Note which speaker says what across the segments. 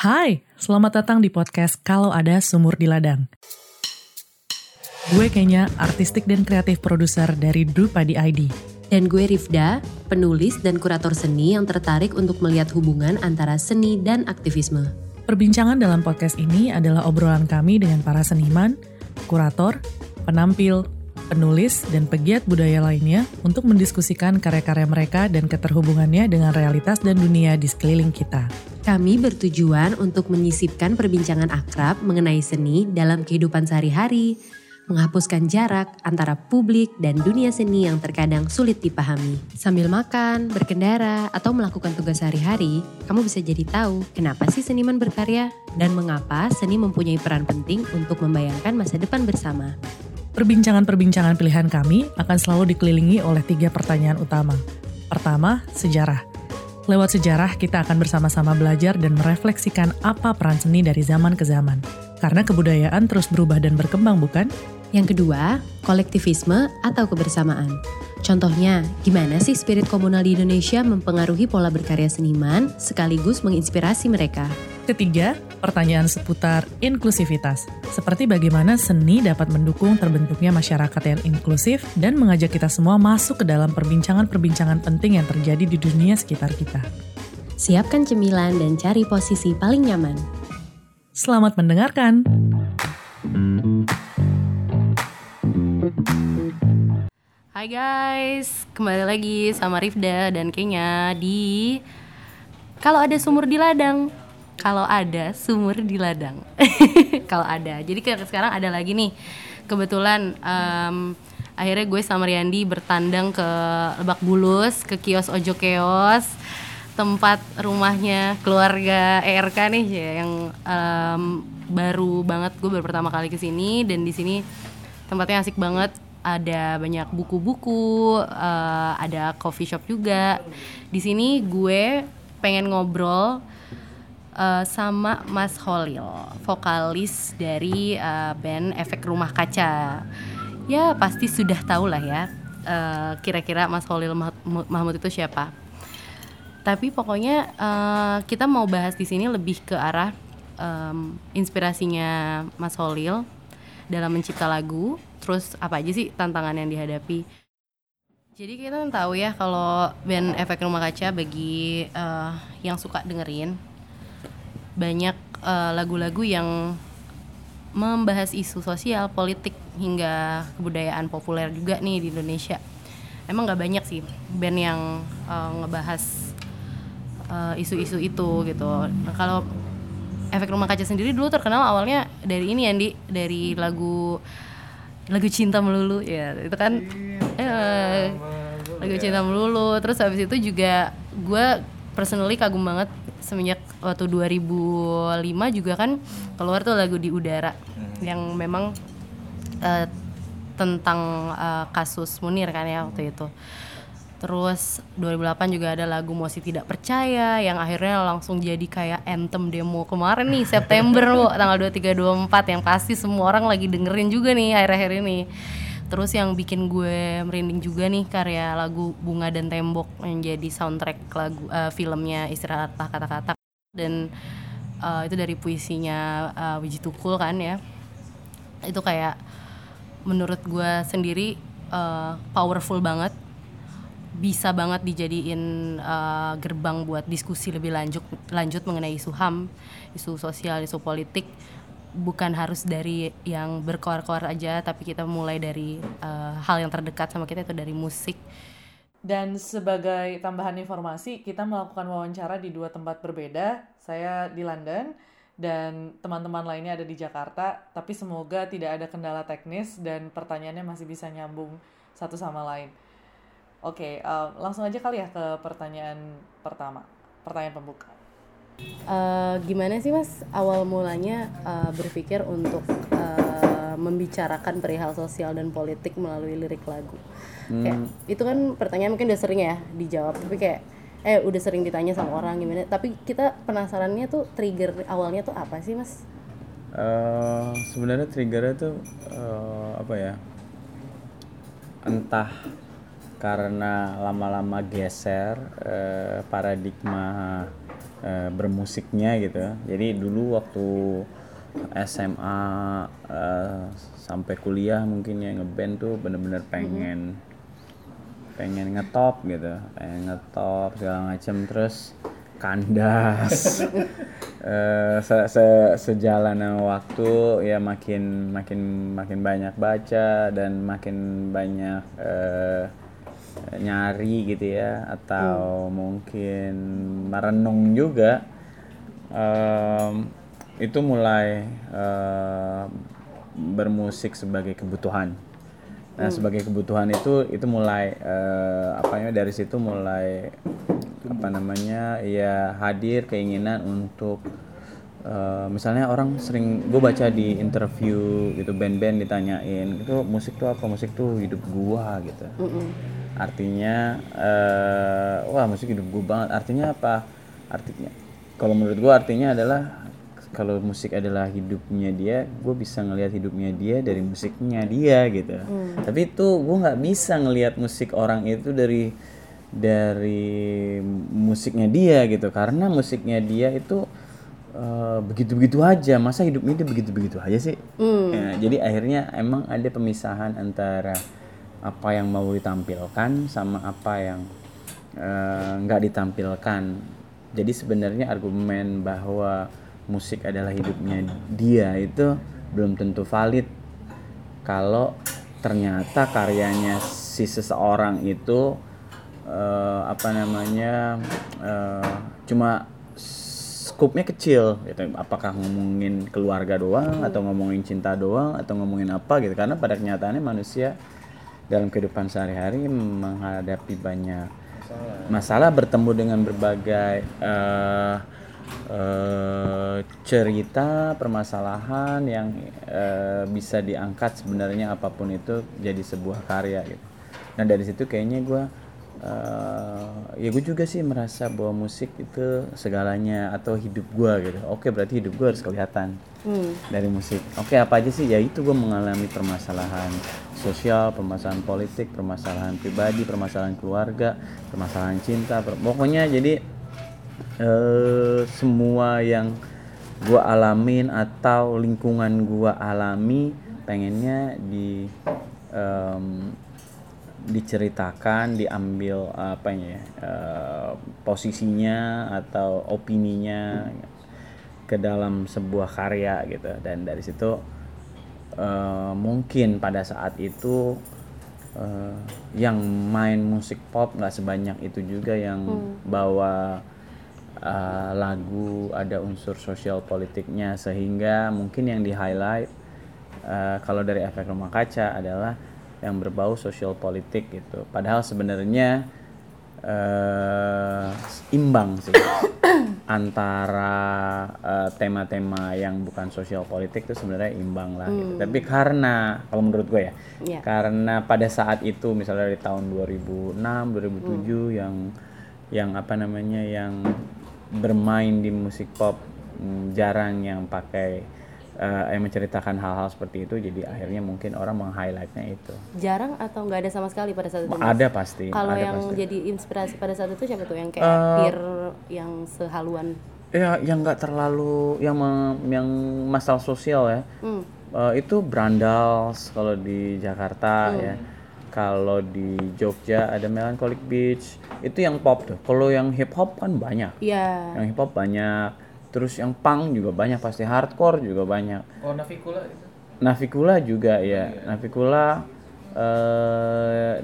Speaker 1: Hai, selamat datang di podcast Kalau Ada Sumur di Ladang. Gue kayaknya artistik dan kreatif produser dari Drupadi ID.
Speaker 2: Dan gue Rifda, penulis dan kurator seni yang tertarik untuk melihat hubungan antara seni dan aktivisme.
Speaker 1: Perbincangan dalam podcast ini adalah obrolan kami dengan para seniman, kurator, penampil, penulis, dan pegiat budaya lainnya untuk mendiskusikan karya-karya mereka dan keterhubungannya dengan realitas dan dunia di sekeliling kita.
Speaker 2: Kami bertujuan untuk menyisipkan perbincangan akrab mengenai seni dalam kehidupan sehari-hari, menghapuskan jarak antara publik dan dunia seni yang terkadang sulit dipahami. Sambil makan, berkendara, atau melakukan tugas sehari-hari, kamu bisa jadi tahu kenapa sih seniman berkarya dan mengapa seni mempunyai peran penting untuk membayangkan masa depan bersama.
Speaker 1: Perbincangan-perbincangan pilihan kami akan selalu dikelilingi oleh tiga pertanyaan utama. Pertama, sejarah. Lewat sejarah, kita akan bersama-sama belajar dan merefleksikan apa peran seni dari zaman ke zaman. Karena kebudayaan terus berubah dan berkembang, bukan?
Speaker 2: Yang kedua, kolektivisme atau kebersamaan. Contohnya, gimana sih spirit komunal di Indonesia mempengaruhi pola berkarya seniman sekaligus menginspirasi mereka?
Speaker 1: Ketiga, pertanyaan seputar inklusivitas. Seperti bagaimana seni dapat mendukung terbentuknya masyarakat yang inklusif dan mengajak kita semua masuk ke dalam perbincangan-perbincangan penting yang terjadi di dunia sekitar kita.
Speaker 2: Siapkan cemilan dan cari posisi paling nyaman.
Speaker 1: Selamat mendengarkan.
Speaker 3: Hai guys, kembali lagi sama Rifda dan Kenya di Kalau ada sumur di ladang. Kalau ada sumur di ladang. Kalau ada. Jadi sekarang ada lagi nih. Kebetulan um, akhirnya gue sama Riyandi bertandang ke Lebak Bulus, ke kios Ojo Keos, tempat rumahnya keluarga ERK nih ya yang um, baru banget gue baru pertama kali ke sini dan di sini tempatnya asik banget ada banyak buku-buku, uh, ada coffee shop juga. Di sini gue pengen ngobrol uh, sama Mas Holil, vokalis dari uh, band Efek Rumah Kaca. Ya pasti sudah tahu lah ya, uh, kira-kira Mas Holil Mahmud itu siapa. Tapi pokoknya uh, kita mau bahas di sini lebih ke arah um, inspirasinya Mas Holil dalam mencipta lagu terus apa aja sih tantangan yang dihadapi jadi kita tahu ya kalau band efek rumah kaca bagi uh, yang suka dengerin banyak eh, lagu-lagu uh, yang membahas isu sosial, politik hingga kebudayaan populer juga nih di Indonesia. Emang nggak banyak sih band yang uh, ngebahas isu-isu uh, itu gitu. Nah, kalau efek rumah kaca sendiri dulu terkenal awalnya dari ini Andi dari lagu lagu cinta melulu ya itu kan eh, lagu cinta melulu terus habis itu juga gue personally kagum banget semenjak waktu 2005 juga kan keluar tuh lagu di udara hmm. yang memang uh, tentang uh, kasus Munir kan ya waktu itu Terus 2008 juga ada lagu Mosi Tidak Percaya yang akhirnya langsung jadi kayak anthem demo kemarin nih September loh tanggal 23 24 yang pasti semua orang lagi dengerin juga nih akhir-akhir ini. Terus yang bikin gue merinding juga nih karya lagu Bunga dan Tembok yang jadi soundtrack lagu uh, filmnya Istirahatlah Kata-kata. Dan uh, itu dari puisinya uh, Wiji Tukul kan ya. Itu kayak menurut gue sendiri uh, powerful banget. Bisa banget dijadiin uh, gerbang buat diskusi lebih lanjut lanjut mengenai isu HAM, isu sosial, isu politik bukan harus dari yang berkoar-koar aja tapi kita mulai dari uh, hal yang terdekat sama kita itu dari musik.
Speaker 1: Dan sebagai tambahan informasi, kita melakukan wawancara di dua tempat berbeda. Saya di London dan teman-teman lainnya ada di Jakarta, tapi semoga tidak ada kendala teknis dan pertanyaannya masih bisa nyambung satu sama lain. Oke, okay, uh, langsung aja kali ya ke pertanyaan pertama, pertanyaan pembuka.
Speaker 3: Uh, gimana sih mas awal mulanya uh, berpikir untuk uh, membicarakan perihal sosial dan politik melalui lirik lagu? Hmm. Kayak itu kan pertanyaan mungkin udah sering ya dijawab, tapi kayak eh udah sering ditanya sama orang gimana. Tapi kita penasarannya tuh trigger awalnya tuh apa sih mas?
Speaker 4: Uh, sebenarnya triggernya tuh uh, apa ya? Entah karena lama-lama geser eh, paradigma eh, bermusiknya gitu. Jadi dulu waktu SMA eh, sampai kuliah mungkin ya ngeband tuh bener-bener pengen pengen ngetop gitu. Pengen ngetop segala macem. Terus kandas. Eh, se- se- sejalan waktu ya makin makin makin banyak baca dan makin banyak eh, nyari gitu ya atau mungkin merenung juga Em, itu mulai eh, bermusik sebagai kebutuhan. Nah, sebagai kebutuhan itu itu mulai eh, apa ya dari situ mulai apa namanya ya hadir keinginan untuk eh, misalnya orang sering gue baca di interview gitu band-band ditanyain itu musik tuh apa? Musik tuh hidup gua gitu artinya eh, wah musik hidup gua banget. Artinya apa? Artinya kalau menurut gua artinya adalah kalau musik adalah hidupnya dia gue bisa ngelihat hidupnya dia dari musiknya dia gitu. Tapi itu gue nggak bisa ngelihat musik orang itu dari dari musiknya dia gitu. Karena musiknya dia itu eh, begitu-begitu aja. Masa hidupnya dia begitu-begitu aja sih? Ya, jadi akhirnya emang ada pemisahan antara apa yang mau ditampilkan sama apa yang eh, nggak ditampilkan. Jadi sebenarnya argumen bahwa musik adalah hidupnya dia itu belum tentu valid. Kalau ternyata karyanya si seseorang itu eh, apa namanya eh, cuma skupnya kecil gitu. Apakah ngomongin keluarga doang atau ngomongin cinta doang atau ngomongin apa gitu. Karena pada kenyataannya manusia dalam kehidupan sehari-hari menghadapi banyak masalah bertemu dengan berbagai eh, eh, cerita permasalahan yang eh, bisa diangkat sebenarnya apa pun itu jadi sebuah karya gitu. Nah dari situ kayaknya gue ya gue juga sih merasa bahwa musik itu segalanya atau hidup gue gitu. Oke berarti hidup gue harus kelihatan dari musik. Oke apa aja sih? Ya itu gue mengalami permasalahan sosial, permasalahan politik, permasalahan pribadi, permasalahan keluarga, permasalahan cinta. per- pokoknya jadi eh, semua yang gua alamin atau lingkungan gua alami pengennya di em, diceritakan diambil apa ya eh, posisinya atau opininya ke dalam sebuah karya gitu. Dan dari situ eh, mungkin pada saat itu eh, yang main musik pop nggak sebanyak itu juga yang bawa uh, lagu ada unsur sosial politiknya. Sehingga mungkin yang di highlight uh, kalau dari efek rumah kaca adalah yang berbau sosial politik gitu padahal sebenarnya uh, imbang sih antara uh, tema-tema yang bukan sosial politik itu sebenarnya imbang lah gitu. tapi karena kalau menurut gue ya
Speaker 3: Iya.
Speaker 4: karena pada saat itu misalnya dari tahun 2006 2007 yang yang apa namanya yang bermain di musik pop mm, jarang yang pakai eh, yang menceritakan hal-hal seperti itu jadi akhirnya mungkin orang meng-highlightnya itu
Speaker 3: Jarang atau nggak ada sama sekali pada saat itu? Mas?
Speaker 4: ada pasti
Speaker 3: Kalau
Speaker 4: ada
Speaker 3: yang
Speaker 4: pasti.
Speaker 3: jadi inspirasi pada saat itu siapa tuh yang kayak peer yang sehaluan?
Speaker 4: ya yang nggak terlalu yang yang masalah sosial ya
Speaker 3: Hmm.
Speaker 4: Eh, itu Brandals kalau di Jakarta ya kalau di Jogja ada Melancholic Beach itu yang pop tuh kalau yang hip hop kan banyak
Speaker 3: Iya.
Speaker 4: yang hip hop banyak terus yang punk juga banyak pasti hardcore juga banyak.
Speaker 5: Oh Navikula itu.
Speaker 4: Navikula juga ya. Navikula eh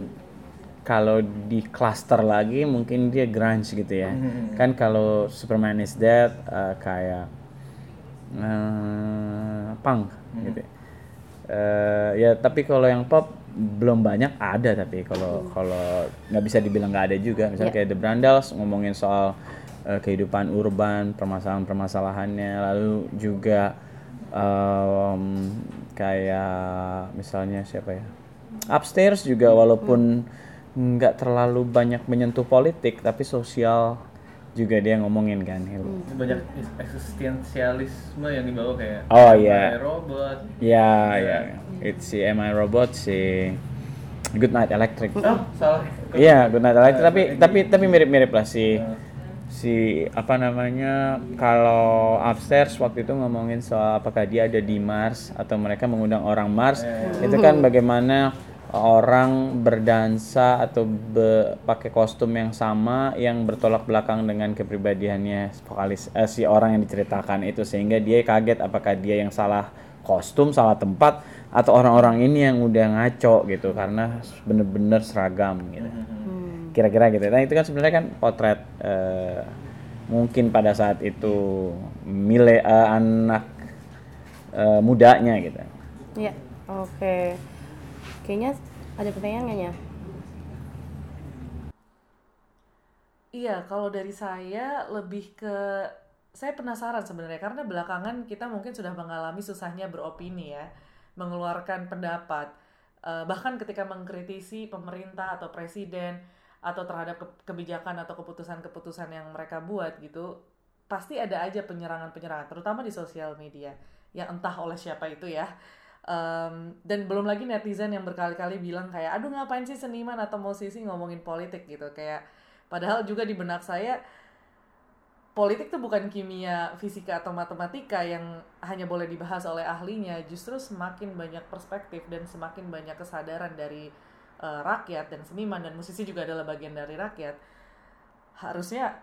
Speaker 4: kalau di cluster lagi mungkin dia grunge gitu ya. Kan kalau Superman is Dead eh, kayak eh, punk gitu Eh, ya tapi kalau yang pop belum banyak ada tapi kalau kalau nggak bisa dibilang nggak ada juga. Misalnya kayak The Brandals ngomongin soal eh, kehidupan urban permasalahan-permasalahannya lalu juga em, kayak misalnya siapa ya upstairs juga walaupun nggak terlalu banyak menyentuh politik tapi sosial juga dia ngomongin kan gitu.
Speaker 5: Ini banyak is- eksistensialisme yang dibawa kayak
Speaker 4: Oh, iya.
Speaker 5: kayak robot.
Speaker 4: Ya, ya. It's si Am I Robot si Good Night Electric.
Speaker 5: Oh, salah.
Speaker 4: Iya, Good Night Electric tapi tapi tapi mirip-mirip lah si si apa namanya kalau upstairs waktu itu ngomongin soal apakah dia ada di Mars atau mereka mengundang orang Mars itu kan bagaimana orang berdansa atau be- pakai kostum yang sama yang bertolak belakang dengan kepribadiannya vokalis eh, si orang yang diceritakan itu. Sehingga dia kaget apakah dia yang salah kostum salah tempat atau orang-orang ini yang udah ngaco gitu karena bener-bener seragam gitu. Kira-kira gitu. Nah itu kan sebenarnya kan potret eh, mungkin pada saat itu mile eh, anak eh, mudanya gitu.
Speaker 3: Iya, oke. Kayaknya ada pertanyaan nggak ya?
Speaker 1: Iya, kalau dari saya lebih ke saya penasaran sebenarnya karena belakangan kita mungkin sudah mengalami susahnya beropini ya, mengeluarkan pendapat. Eh, bahkan ketika mengkritisi pemerintah atau presiden atau terhadap ke- kebijakan atau keputusan-keputusan yang mereka buat gitu, pasti ada aja penyerangan-penyerangan, terutama di sosial media, yang entah oleh siapa itu ya. Em, dan belum lagi netizen yang berkali-kali bilang kayak, aduh ngapain sih seniman atau musisi ngomongin politik gitu, kayak Padahal juga di benak saya politik tuh bukan kimia, fisika atau matematika yang hanya boleh dibahas oleh ahlinya. Justru semakin banyak perspektif dan semakin banyak kesadaran dari eh, rakyat dan seniman dan musisi juga adalah bagian dari rakyat. Harusnya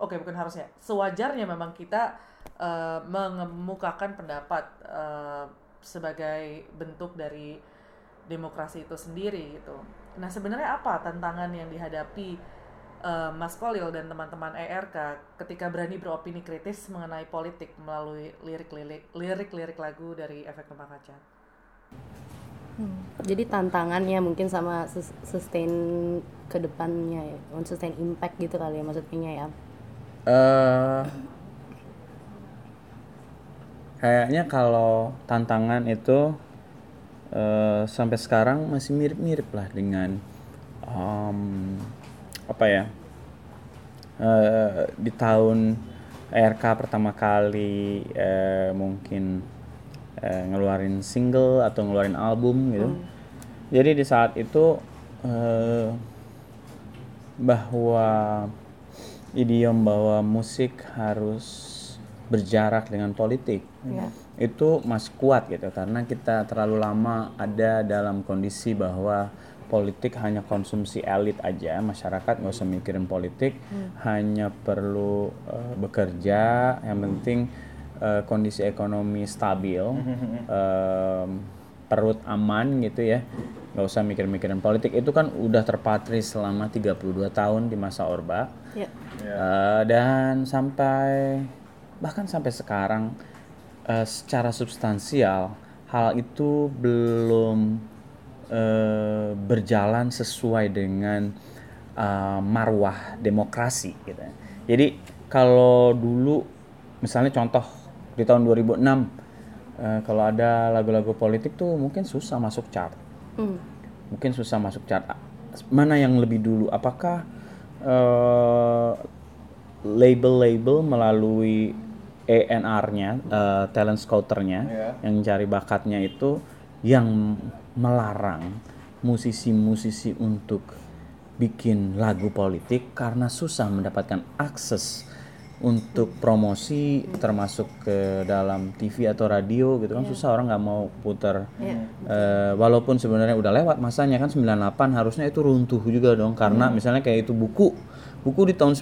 Speaker 1: oke bukan harusnya, sewajarnya memang kita eh, mengemukakan pendapat eh, sebagai bentuk dari demokrasi itu sendiri gitu. Nah sebenarnya apa tantangan yang dihadapi eh, Mas Kolil dan teman-teman ERK ketika berani beropini kritis mengenai politik melalui lirik-lirik lirik-lirik lagu dari Efek Rumah Kaca?
Speaker 3: Jadi tantangannya mungkin sama sus- sustain ke depannya ya, sustain impact gitu kali ya maksudnya ya.
Speaker 4: eh kayaknya kalau tantangan itu eh, sampai sekarang masih mirip-mirip lah dengan em, apa ya eh, di tahun RK pertama kali eh, mungkin eh, ngeluarin single atau ngeluarin album gitu. Jadi di saat itu eh, bahwa idiom bahwa musik harus berjarak dengan politik
Speaker 3: Iya.
Speaker 4: itu masih kuat gitu karena kita terlalu lama ada dalam kondisi bahwa politik hanya konsumsi elit aja. Masyarakat nggak usah mikirin politik hanya perlu eh, bekerja. Yang penting eh, kondisi ekonomi stabil em, perut aman gitu ya. Nggak usah mikir-mikirin politik. Itu kan udah terpatri selama 32 tahun di masa Orba.
Speaker 3: Iya.
Speaker 4: Eh, dan sampai bahkan sampai sekarang eh, secara substansial hal itu belum berjalan sesuai dengan eh, marwah demokrasi gitu. Jadi kalau dulu misalnya contoh di tahun 2006 eh, kalau ada lagu-lagu politik tuh mungkin susah masuk chart
Speaker 3: Hmm.
Speaker 4: mungkin susah masuk chart. Mana yang lebih dulu? Apakah eh, label-label melalui ENR-nya, eh, talent scouter-nya,
Speaker 5: Iya.
Speaker 4: yang mencari bakatnya itu yang melarang musisi-musisi untuk bikin lagu politik karena susah mendapatkan akses untuk promosi termasuk ke dalam TV atau radio gitu kan. Susah orang nggak mau putar. Eh, walaupun sebenarnya udah lewat masanya kan 98 harusnya itu runtuh juga dong. Karena misalnya kayak itu buku buku di tahun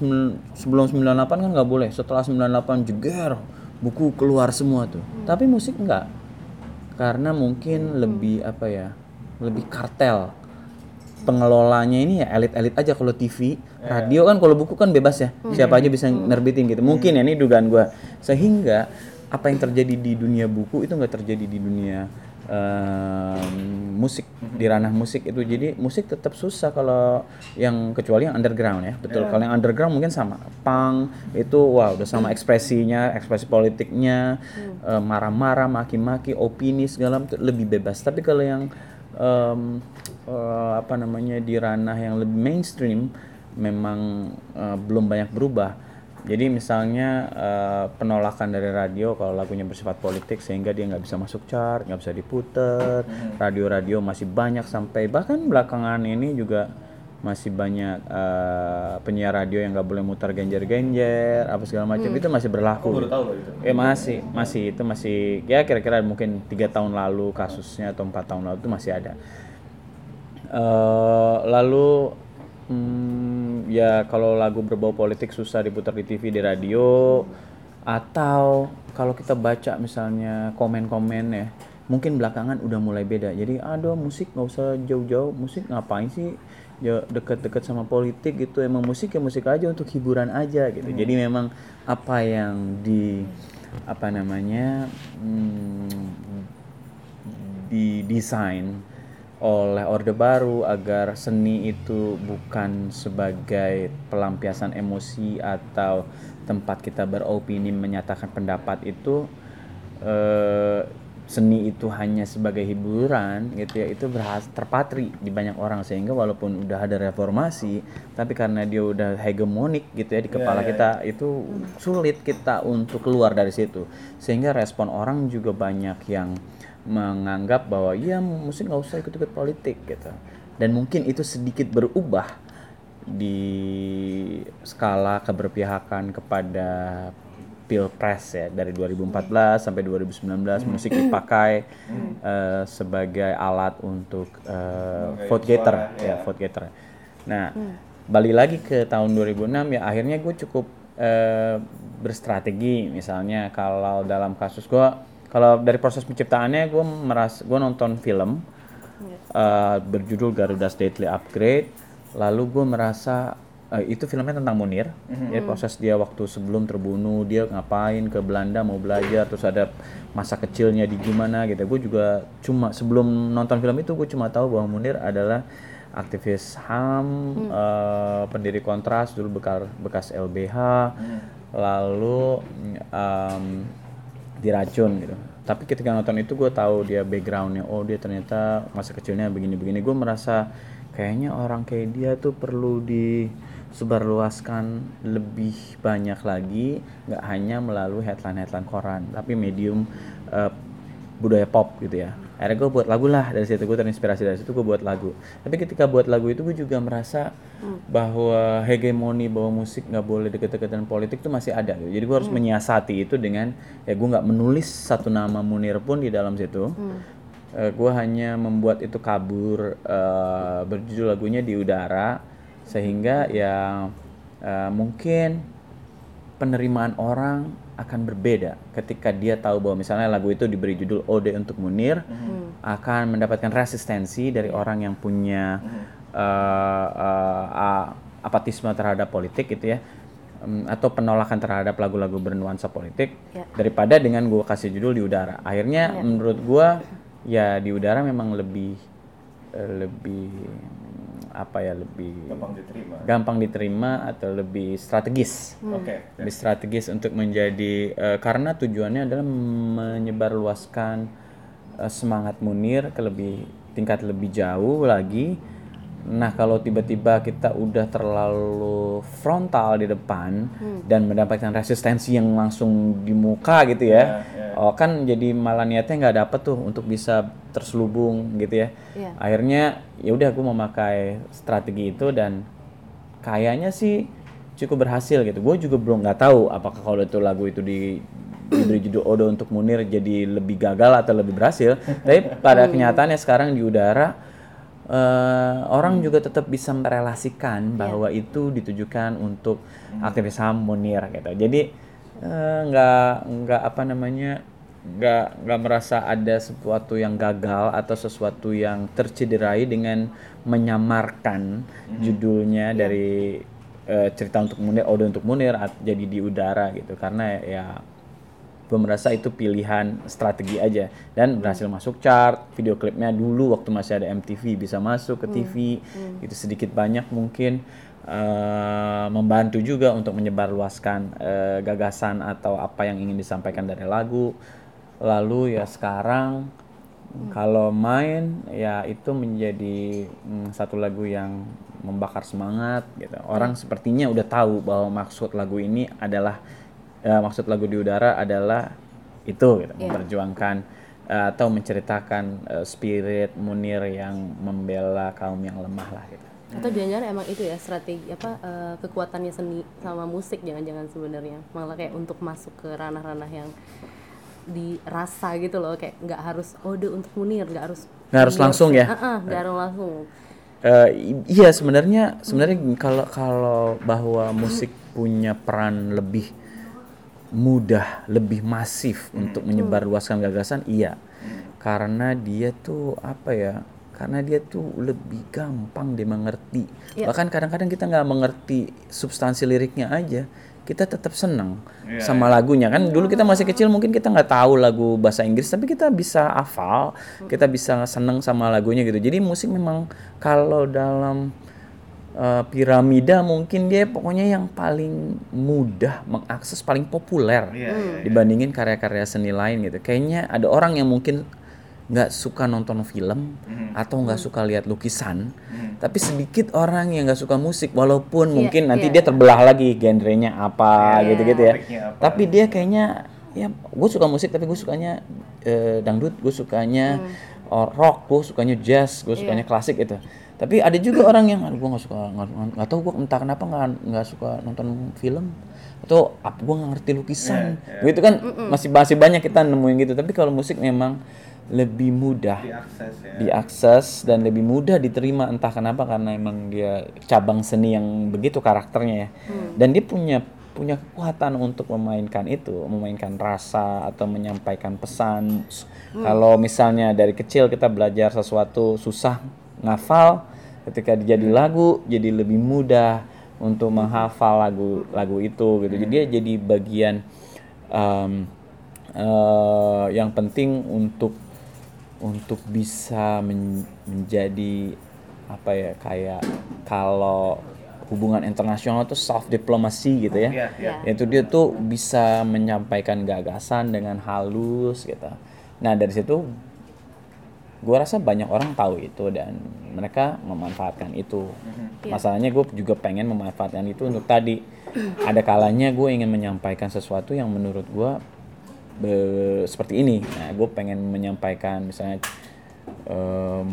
Speaker 4: sebelum 98 kan nggak boleh. Setelah 98 jeger buku keluar semua tuh. Tapi musik enggak karena mungkin lebih apa ya lebih kartel pengelolanya ini ya elit-elit aja kalau TV, radio kan kalau buku kan bebas ya, siapa aja bisa nerbitin gitu. Mungkin ya ini dugaan gua. Sehingga apa yang terjadi di dunia buku itu nggak terjadi di dunia em, musik di ranah musik itu. Jadi musik tetap susah kalau yang kecuali yang underground ya, betul. Kalau yang underground mungkin sama. Punk itu wah udah sama ekspresinya, ekspresi politiknya, eh, marah-marah, maki-maki, opini segala lebih bebas. Tapi kalau yang em, eh, apa namanya di ranah yang lebih mainstream memang eh, belum banyak berubah. Jadi misalnya eh, penolakan dari radio kalau lagunya bersifat politik sehingga dia nggak bisa masuk chart, nggak bisa diputer, radio-radio masih banyak sampai bahkan belakangan ini juga masih banyak eh, penyiar radio yang nggak boleh mutar genjer-genjer apa segala macam itu masih berlaku.
Speaker 5: baru tahu loh itu.
Speaker 4: Eh masih, masih itu masih ya kira-kira mungkin tiga tahun lalu kasusnya atau empat tahun lalu itu masih ada. Eh, lalu hmm, ya kalau lagu berbau politik susah diputar di TV di radio atau kalau kita baca misalnya komen-komen ya mungkin belakangan udah mulai beda. Jadi aduh musik nggak usah jauh-jauh musik ngapain sih? Ya deket-deket sama politik gitu. Emang musik ya musik aja untuk hiburan aja gitu. Jadi memang apa yang di apa namanya hmm, didesain oleh Orde Baru agar seni itu bukan sebagai pelampiasan emosi atau tempat kita beropini menyatakan pendapat itu eh, seni itu hanya sebagai hiburan gitu ya itu berhasil terpatri di banyak orang. Sehingga walaupun udah ada reformasi tapi karena dia udah hegemonik gitu ya di kepala kita itu sulit kita untuk keluar dari situ. Sehingga respon orang juga banyak yang menganggap bahwa ya musik nggak usah ikut-ikut politik gitu. Dan mungkin itu sedikit berubah di skala keberpihakan kepada pilpres ya dari 2014 sampai 2019 musik dipakai eh, sebagai alat untuk eh, vote getter. ya vote getter. Nah balik lagi ke tahun 2006 ya akhirnya gue cukup eh, berstrategi. Misalnya kalau dalam kasus gue kalau dari proses penciptaannya gue meras gue nonton film eh, berjudul Garuda's Deadly Upgrade. Lalu gue merasa eh, itu filmnya tentang Munir. Ya proses dia waktu sebelum terbunuh dia ngapain ke Belanda mau belajar terus ada masa kecilnya di gimana gitu. Gue juga cuma sebelum nonton film itu gue cuma tahu bahwa Munir adalah aktivis HAM eh, pendiri Kontras dulu bekas bekas LBH lalu em, diracun gitu. Tapi ketika nonton itu gue tahu dia backgroundnya oh dia ternyata masa kecilnya begini-begini. Gue merasa kayaknya orang kayak dia tuh perlu disebarluaskan lebih banyak lagi nggak hanya melalui headline-headline koran tapi medium eh, budaya pop gitu ya. Akhirnya gue buat lagu lah dari situ gue terinspirasi dari situ gue buat lagu. Tapi ketika buat lagu itu gue juga merasa bahwa hegemoni bahwa musik nggak boleh deket-deket dengan politik itu masih ada gitu. jadi gue harus menyiasati itu dengan ya gue nggak menulis satu nama Munir pun di dalam situ. Gue hanya membuat itu kabur eh, berjudul lagunya di udara sehingga ya eh, mungkin penerimaan orang akan berbeda ketika dia tahu bahwa misalnya lagu itu diberi judul Ode untuk Munir akan mendapatkan resistensi dari orang yang punya eh, eh, a- apatisme terhadap politik gitu ya Em, atau penolakan terhadap lagu-lagu bernuansa politik
Speaker 3: Ya.
Speaker 4: daripada dengan gue kasih judul di udara. Akhirnya menurut gue ya di udara memang lebih lebih apa ya lebih
Speaker 5: gampang diterima.
Speaker 4: gampang diterima atau lebih strategis.
Speaker 5: Oke.
Speaker 4: Lebih strategis untuk menjadi eh, karena tujuannya adalah menyebarluaskan eh, semangat Munir ke lebih tingkat lebih jauh lagi. Nah kalau tiba-tiba kita udah terlalu frontal di depan dan mendapatkan resistensi yang langsung di muka gitu ya, oh kan jadi malah niatnya nggak dapet tuh untuk bisa terselubung gitu ya.
Speaker 3: Iya.
Speaker 4: Akhirnya ya udah aku memakai strategi itu dan kayaknya sih cukup berhasil gitu. Gue juga belum nggak tahu apakah kalau itu lagu itu di diberi judul Odo untuk Munir jadi lebih gagal atau lebih berhasil. Tapi pada kenyataannya sekarang di udara eh, orang juga tetap bisa merelasikan bahwa itu ditujukan untuk aktivis HAM Munir gitu. Jadi eh, nggak nggak apa namanya nggak nggak merasa ada sesuatu yang gagal atau sesuatu yang tercederai dengan menyamarkan judulnya dari eh, cerita untuk Munir, Ode untuk Munir jadi di udara gitu. Karena ya gue merasa itu pilihan strategi aja. Dan berhasil masuk chart video klipnya dulu waktu masih ada MTV bisa masuk ke TV itu sedikit banyak mungkin eh, membantu juga untuk menyebarluaskan eh, gagasan atau apa yang ingin disampaikan dari lagu. Lalu ya sekarang kalau main ya itu menjadi mm, satu lagu yang membakar semangat gitu. Orang sepertinya udah tahu bahwa maksud lagu ini adalah ya, maksud lagu di udara adalah itu gitu, memperjuangkan eh, atau menceritakan eh, spirit Munir yang membela kaum yang lemah lah gitu.
Speaker 3: Atau jangan-jangan emang itu ya strategi apa eh, kekuatannya seni sama musik jangan-jangan sebenarnya. Malah kayak untuk masuk ke ranah-ranah yang dirasa gitu loh kayak nggak harus ode untuk Munir nggak harus
Speaker 4: Nggak harus langsung ya?
Speaker 3: Heeh, nggak harus langsung.
Speaker 4: I- iya sebenarnya sebenarnya kalau kalau bahwa musik punya peran lebih mudah, lebih masif untuk menyebarluaskan gagasan, iya. Karena dia tuh apa ya? Karena dia tuh lebih gampang dimengerti. Bahkan kadang-kadang kita nggak mengerti substansi liriknya aja, kita tetap senang sama lagunya kan. Dulu kita masih kecil mungkin kita nggak tahu lagu bahasa Inggris, tapi kita bisa hafal, kita bisa seneng sama lagunya gitu. Jadi musik memang kalau dalam eh, piramida mungkin dia pokoknya yang paling mudah mengakses, paling populer dibandingin karya-karya seni lain gitu. Kayaknya ada orang yang mungkin nggak suka nonton film atau nggak suka lihat lukisan, tapi sedikit orang yang nggak suka musik, walaupun mungkin nanti dia terbelah lagi genrenya apa gitu-gitu ya.
Speaker 5: topiknya apa.
Speaker 4: Tapi dia kayaknya ya gue suka musik tapi gue sukanya eh, dangdut, gue sukanya or- rock, gue sukanya jazz, gue sukanya klasik gitu. Tapi ada juga orang yang gue nggak suka nggak tahu gue entah kenapa nggak nggak suka nonton film atau apa gue nggak ngerti lukisan. Gitu kan masih masih banyak kita nemuin gitu. Tapi kalau musik memang lebih mudah
Speaker 5: diakses ya.
Speaker 4: diakses dan lebih mudah diterima entah kenapa karena emang dia cabang seni yang begitu karakternya ya. Dan dia punya punya kekuatan untuk memainkan itu memainkan rasa atau menyampaikan pesan. S- kalau misalnya dari kecil kita belajar sesuatu susah ngafal ketika dijadi lagu jadi lebih mudah untuk menghafal lagu lagu itu gitu jadi dia jadi bagian em, eh, yang penting untuk untuk bisa men- menjadi apa ya kayak kalau hubungan internasional itu soft diplomasi gitu ya.
Speaker 5: Iya, iya.
Speaker 4: Yaitu dia tuh bisa menyampaikan gagasan dengan halus gitu. Nah, dari situ gue rasa banyak orang tahu itu dan mereka memanfaatkan itu. Masalahnya gue juga pengen memanfaatkan itu untuk tadi ada kalanya gue ingin menyampaikan sesuatu yang menurut gue be- seperti ini. Nah, gue pengen menyampaikan misalnya em,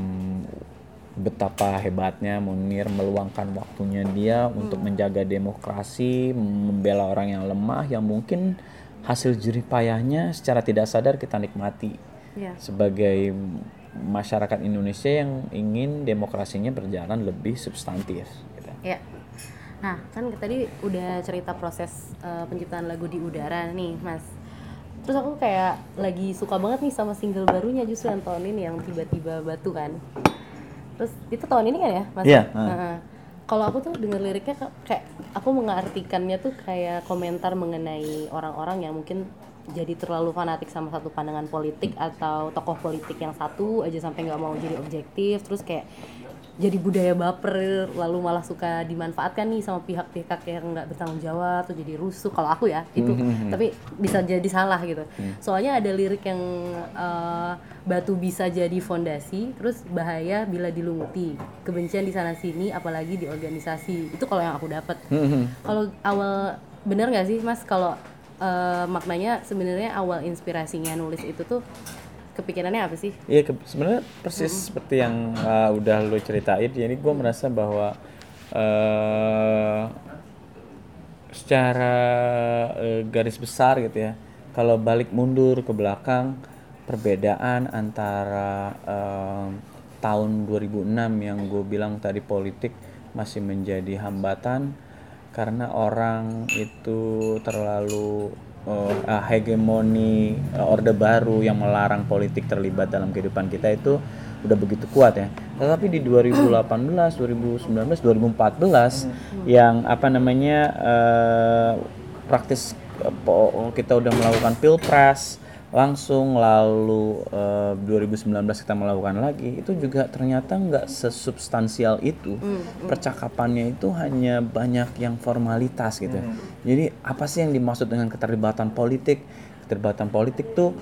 Speaker 4: betapa hebatnya Munir meluangkan waktunya dia untuk menjaga demokrasi, membela orang yang lemah yang mungkin hasil jerih payahnya secara tidak sadar kita nikmati
Speaker 3: Iya.
Speaker 4: sebagai masyarakat Indonesia yang ingin demokrasinya berjalan lebih substantif. gitu.
Speaker 3: Ya. Nah, kan tadi udah cerita proses eh, penciptaan lagu di udara nih, Mas. Terus aku kayak lagi suka banget nih sama single barunya justru yang tahun ini yang tiba-tiba batu kan. Terus itu tahun ini kan ya, Mas?
Speaker 4: Iya,
Speaker 3: Heeh. Kalau aku tuh denger liriknya kayak aku mengartikannya tuh kayak komentar mengenai orang-orang yang mungkin jadi terlalu fanatik sama satu pandangan politik atau tokoh politik yang satu aja sampai nggak mau jadi objektif. Terus kayak jadi budaya baper lalu malah suka dimanfaatkan nih sama pihak-pihak yang nggak bertanggung jawab tuh jadi rusuh. Kalau aku ya itu tapi bisa jadi salah gitu. Soalnya ada lirik yang eh, batu bisa jadi fondasi terus bahaya bila dilumuti kebencian di sana sini apalagi di organisasi. Itu kalau yang aku dapat kalau awal bener nggak sih mas kalau eh, maknanya sebenarnya awal inspirasinya nulis itu tuh kepikirannya apa sih
Speaker 4: Iya ke- sebenarnya persis seperti yang uh, udah lo ceritain. Jadi gue merasa bahwa uh, secara uh, garis besar gitu ya, kalau balik mundur ke belakang perbedaan antara um, tahun 2006 yang gue bilang tadi politik masih menjadi hambatan karena orang itu terlalu uh, hegemoni uh, orde baru yang melarang politik terlibat dalam kehidupan kita itu udah begitu kuat ya. Tetapi di 2018, 2019, 2014 yang apa namanya uh, praktis uh, kita udah melakukan pilpres langsung lalu eh, 2019 kita melakukan lagi itu juga ternyata nggak sesubstansial itu. Percakapannya itu hanya banyak yang formalitas gitu. Jadi apa sih yang dimaksud dengan keterlibatan politik? Keterlibatan politik tuh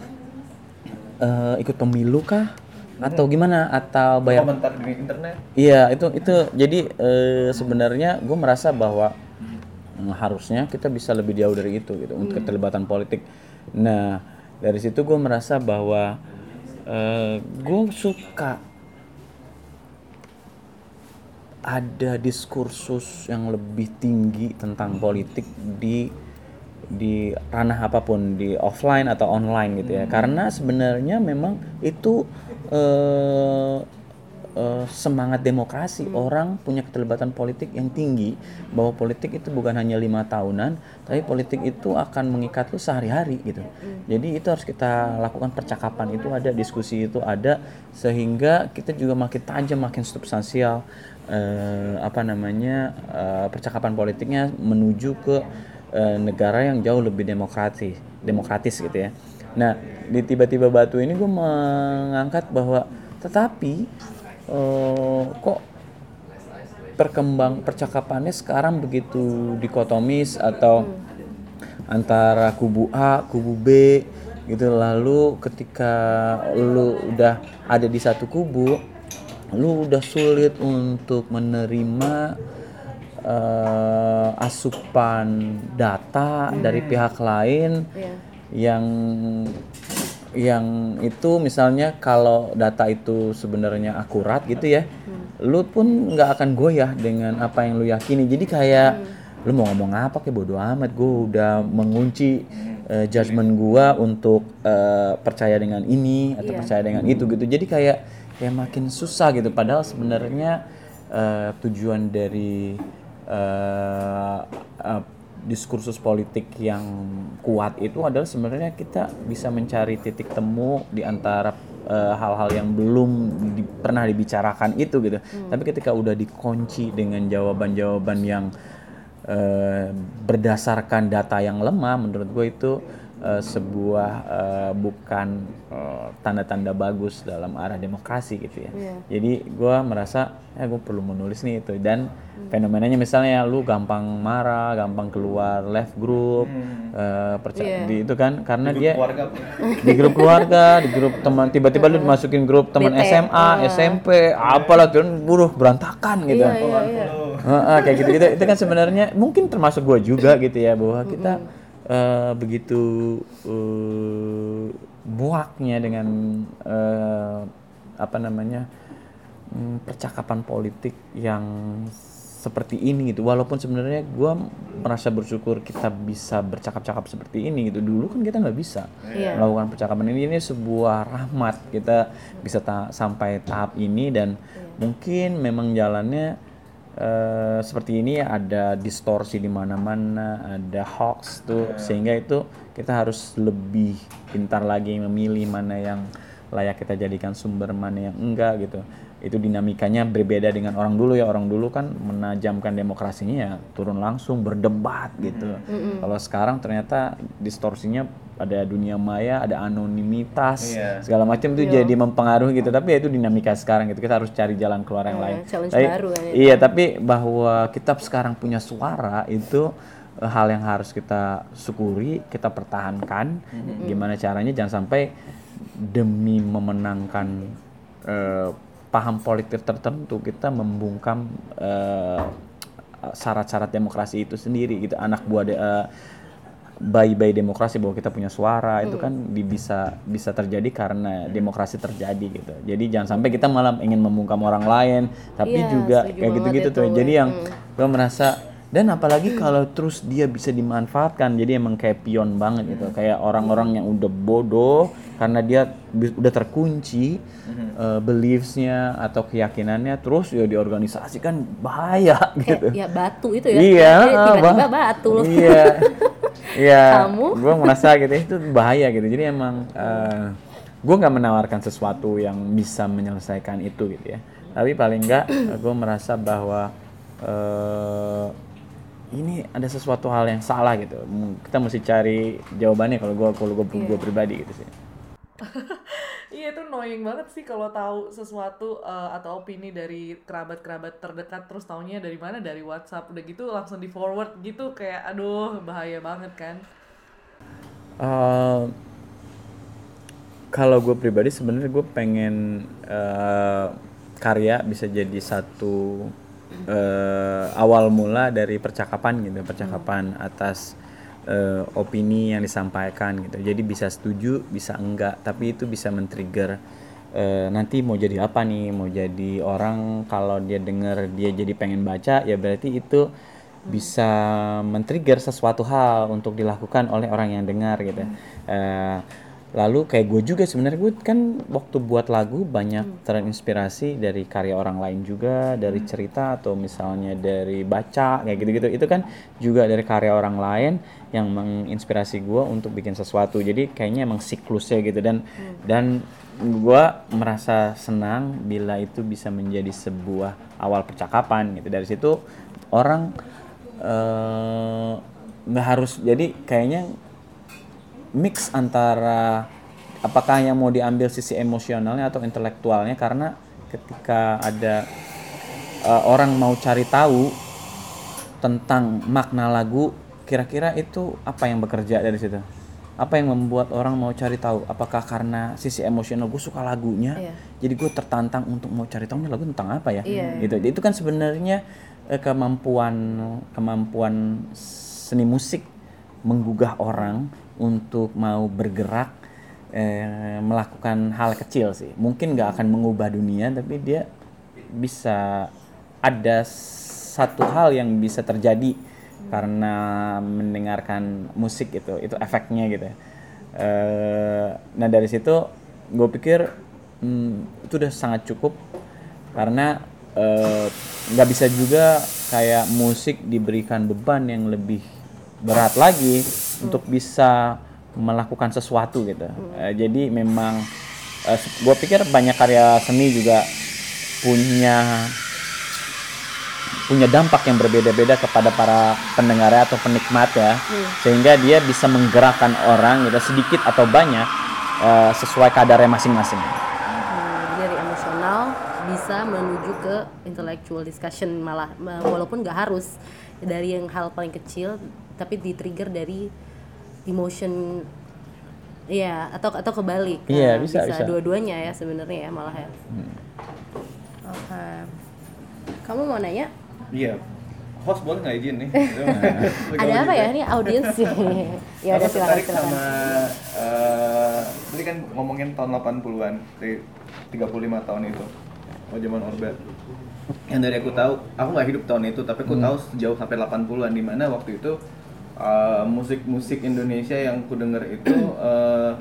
Speaker 4: eh, ikut pemilu kah? Atau gimana? Atau bayar
Speaker 5: komentar di internet?
Speaker 4: Iya itu itu. Jadi eh, sebenarnya gue merasa bahwa mm, harusnya kita bisa lebih jauh dari itu gitu untuk keterlibatan politik. Nah dari situ gue merasa bahwa eh, gue suka ada diskursus yang lebih tinggi tentang politik di di ranah apa pun di offline atau online gitu ya. Karena sebenarnya memang itu eh, eh, semangat demokrasi. Orang punya keterlibatan politik yang tinggi bahwa politik itu bukan hanya lima tahunan tapi politik itu akan mengikat lu sehari-hari gitu. Jadi itu harus kita lakukan percakapan itu ada diskusi itu ada sehingga kita juga makin tajam makin substansial eh, apa namanya eh, percakapan politiknya menuju ke eh, negara yang jauh lebih demokratis demokratis gitu ya. Nah di tiba-tiba batu ini gue mengangkat bahwa tetapi eh, kok perkembang percakapannya sekarang begitu dikotomis atau antara kubu A, kubu B gitu. Lalu ketika lu udah ada di satu kubu lu udah sulit untuk menerima eh, asupan data dari pihak lain yang yang itu misalnya kalau data itu sebenarnya akurat gitu ya lu pun nggak akan goyah dengan apa yang lu yakini. Jadi kayak lu mau ngomong apa kayak bodo amat gue udah mengunci eh, judgement gua untuk eh, percaya dengan ini atau percaya dengan itu gitu. Jadi kayak kayak makin susah gitu. Padahal sebenarnya eh, tujuan dari eh, eh, diskursus politik yang kuat itu adalah sebenarnya kita bisa mencari titik temu di antara eh, hal-hal yang belum di- pernah dibicarakan itu gitu. Tapi ketika udah dikunci dengan jawaban-jawaban yang eh, berdasarkan data yang lemah, menurut gue itu eh, sebuah eh, bukan eh, tanda-tanda bagus dalam arah demokrasi gitu ya. Jadi gue merasa ya gue perlu menulis nih itu. Dan fenomenanya misalnya lu gampang marah, gampang keluar left group, eh, perca- di itu kan karena dia
Speaker 5: keluarga
Speaker 4: di grup keluarga, di grup teman tiba-tiba lu dimasukin grup teman SMA, SMP, apalah tuh buruh berantakan gitu. Heeh, kayak gitu-gitu. Itu kan sebenarnya mungkin termasuk gue juga gitu ya bahwa kita eh, begitu eh, muaknya dengan eh, apa namanya mm, percakapan politik yang seperti ini gitu. Walaupun sebenarnya gue merasa bersyukur kita bisa bercakap-cakap seperti ini gitu. Dulu kan kita nggak bisa melakukan percakapan ini. Ini sebuah rahmat kita bisa ta- sampai tahap ini dan mungkin memang jalannya eh, seperti ini ada distorsi di mana-mana, ada hoax tuh sehingga itu kita harus lebih pintar lagi memilih mana yang layak kita jadikan sumber mana yang enggak gitu. Itu dinamikanya berbeda dengan orang dulu ya. Orang dulu kan menajamkan demokrasinya ya turun langsung berdebat gitu. Kalau sekarang ternyata distorsinya ada dunia maya, ada anonimitas,
Speaker 5: Iya.
Speaker 4: segala macam itu jadi mempengaruhi gitu. Tapi ya itu dinamika sekarang gitu. Kita harus cari jalan keluar yang lain.
Speaker 3: challenge
Speaker 4: Tapi-
Speaker 3: baru kan itu.
Speaker 4: Iya, tapi bahwa kita sekarang punya suara itu eh, hal yang harus kita syukuri, kita pertahankan. Gimana caranya jangan sampai demi memenangkan eh, paham politik tertentu kita membungkam eh, syarat-syarat demokrasi itu sendiri gitu. Anak buah de- eh, bayi-bayi demokrasi bahwa kita punya suara itu kan di- bisa bisa terjadi karena demokrasi terjadi gitu. Jadi jangan sampai kita malah ingin membungkam orang lain, tapi
Speaker 3: Iya,
Speaker 4: juga kayak gitu-gitu tuh. Jadi yang gue merasa dan apalagi kalau terus dia bisa dimanfaatkan, jadi emang kayak pion banget gitu. Kayak orang-orang yang udah bodoh karena dia udah terkunci eh, beliefsnya atau keyakinannya, terus ya diorganisasikan bahaya gitu.
Speaker 3: ya batu itu ya
Speaker 4: Iya,
Speaker 3: Eh, tiba-tiba
Speaker 4: bah-
Speaker 3: batu loh
Speaker 4: Iya. Iya.
Speaker 3: Kamu?
Speaker 4: Gue merasa gitu itu bahaya gitu. Jadi emang gue nggak menawarkan sesuatu yang bisa menyelesaikan itu gitu ya. Tapi paling nggak gue merasa bahwa eh, ini ada sesuatu hal yang salah gitu. M- Kita mesti cari jawabannya kalau gue kalau gue
Speaker 3: Iya.
Speaker 4: pribadi gitu sih.
Speaker 1: Iya itu annoying banget sih kalau tahu sesuatu eh, atau opini dari kerabat-kerabat terdekat terus taunya dari mana dari WhatsApp udah gitu langsung di forward gitu kayak aduh bahaya banget kan.
Speaker 4: Eh, kalau gue pribadi sebenarnya gue pengen eh, karya bisa jadi satu eh, awal mula dari percakapan gitu percakapan atas eh, opini yang disampaikan gitu. Jadi bisa setuju bisa enggak tapi itu bisa men-trigger eh, nanti mau jadi apa nih mau jadi orang kalau dia denger dia jadi pengen baca ya berarti itu bisa men-trigger sesuatu hal untuk dilakukan oleh orang yang dengar gitu. Eh, lalu kayak gue juga sebenarnya gue kan waktu buat lagu banyak terinspirasi dari karya orang lain juga dari cerita atau misalnya dari baca kayak gitu-gitu. Itu kan juga dari karya orang lain yang menginspirasi gue untuk bikin sesuatu. Jadi kayaknya emang siklusnya gitu. Dan dan gue merasa senang bila itu bisa menjadi sebuah awal percakapan gitu. Dari situ orang eh, nggak harus jadi kayaknya mix antara apakah yang mau diambil sisi emosionalnya atau intelektualnya karena ketika ada uh, orang mau cari tahu tentang makna lagu kira-kira itu apa yang bekerja dari situ apa yang membuat orang mau cari tahu apakah karena sisi emosional gue suka lagunya
Speaker 3: Iya.
Speaker 4: jadi gue tertantang untuk mau cari tahu ini lagu tentang apa ya
Speaker 3: Iya.
Speaker 4: gitu itu kan sebenarnya eh, kemampuan kemampuan seni musik menggugah orang untuk mau bergerak eh, melakukan hal kecil sih mungkin nggak akan mengubah dunia tapi dia bisa ada satu hal yang bisa terjadi karena mendengarkan musik itu itu efeknya gitu ya. Eh, nah dari situ gue pikir hmm, itu udah sangat cukup karena eh, nggak bisa juga kayak musik diberikan beban yang lebih berat lagi untuk bisa melakukan sesuatu gitu. Eh, jadi memang gue pikir banyak karya seni juga punya punya dampak yang berbeda-beda kepada para pendengar atau penikmat ya, sehingga dia bisa menggerakkan orang gitu sedikit atau banyak eh, sesuai kadarnya masing-masing.
Speaker 3: Hmm, dari emosional bisa menuju ke intellectual discussion malah ma- walaupun nggak harus dari yang hal paling kecil tapi di trigger dari emotion Iya, atau atau kebalik.
Speaker 4: Iya,
Speaker 3: Nah,
Speaker 4: bisa, bisa.
Speaker 3: dua-duanya ya sebenarnya ya malah ya. Oke. Kamu mau nanya?
Speaker 5: Iya. Host boleh nggak izin nih?
Speaker 3: Ada apa ya ini audiens sih? ya udah
Speaker 5: Aku
Speaker 3: silakan
Speaker 5: tertarik
Speaker 3: silakan.
Speaker 5: sama eh, tadi kan ngomongin tahun 80-an dari 35 tahun itu. Oh zaman Orba. Yang dari aku tahu, aku nggak hidup tahun itu, tapi aku tahu sejauh sampai 80-an di mana waktu itu eh, musik-musik Indonesia yang ku denger itu eh,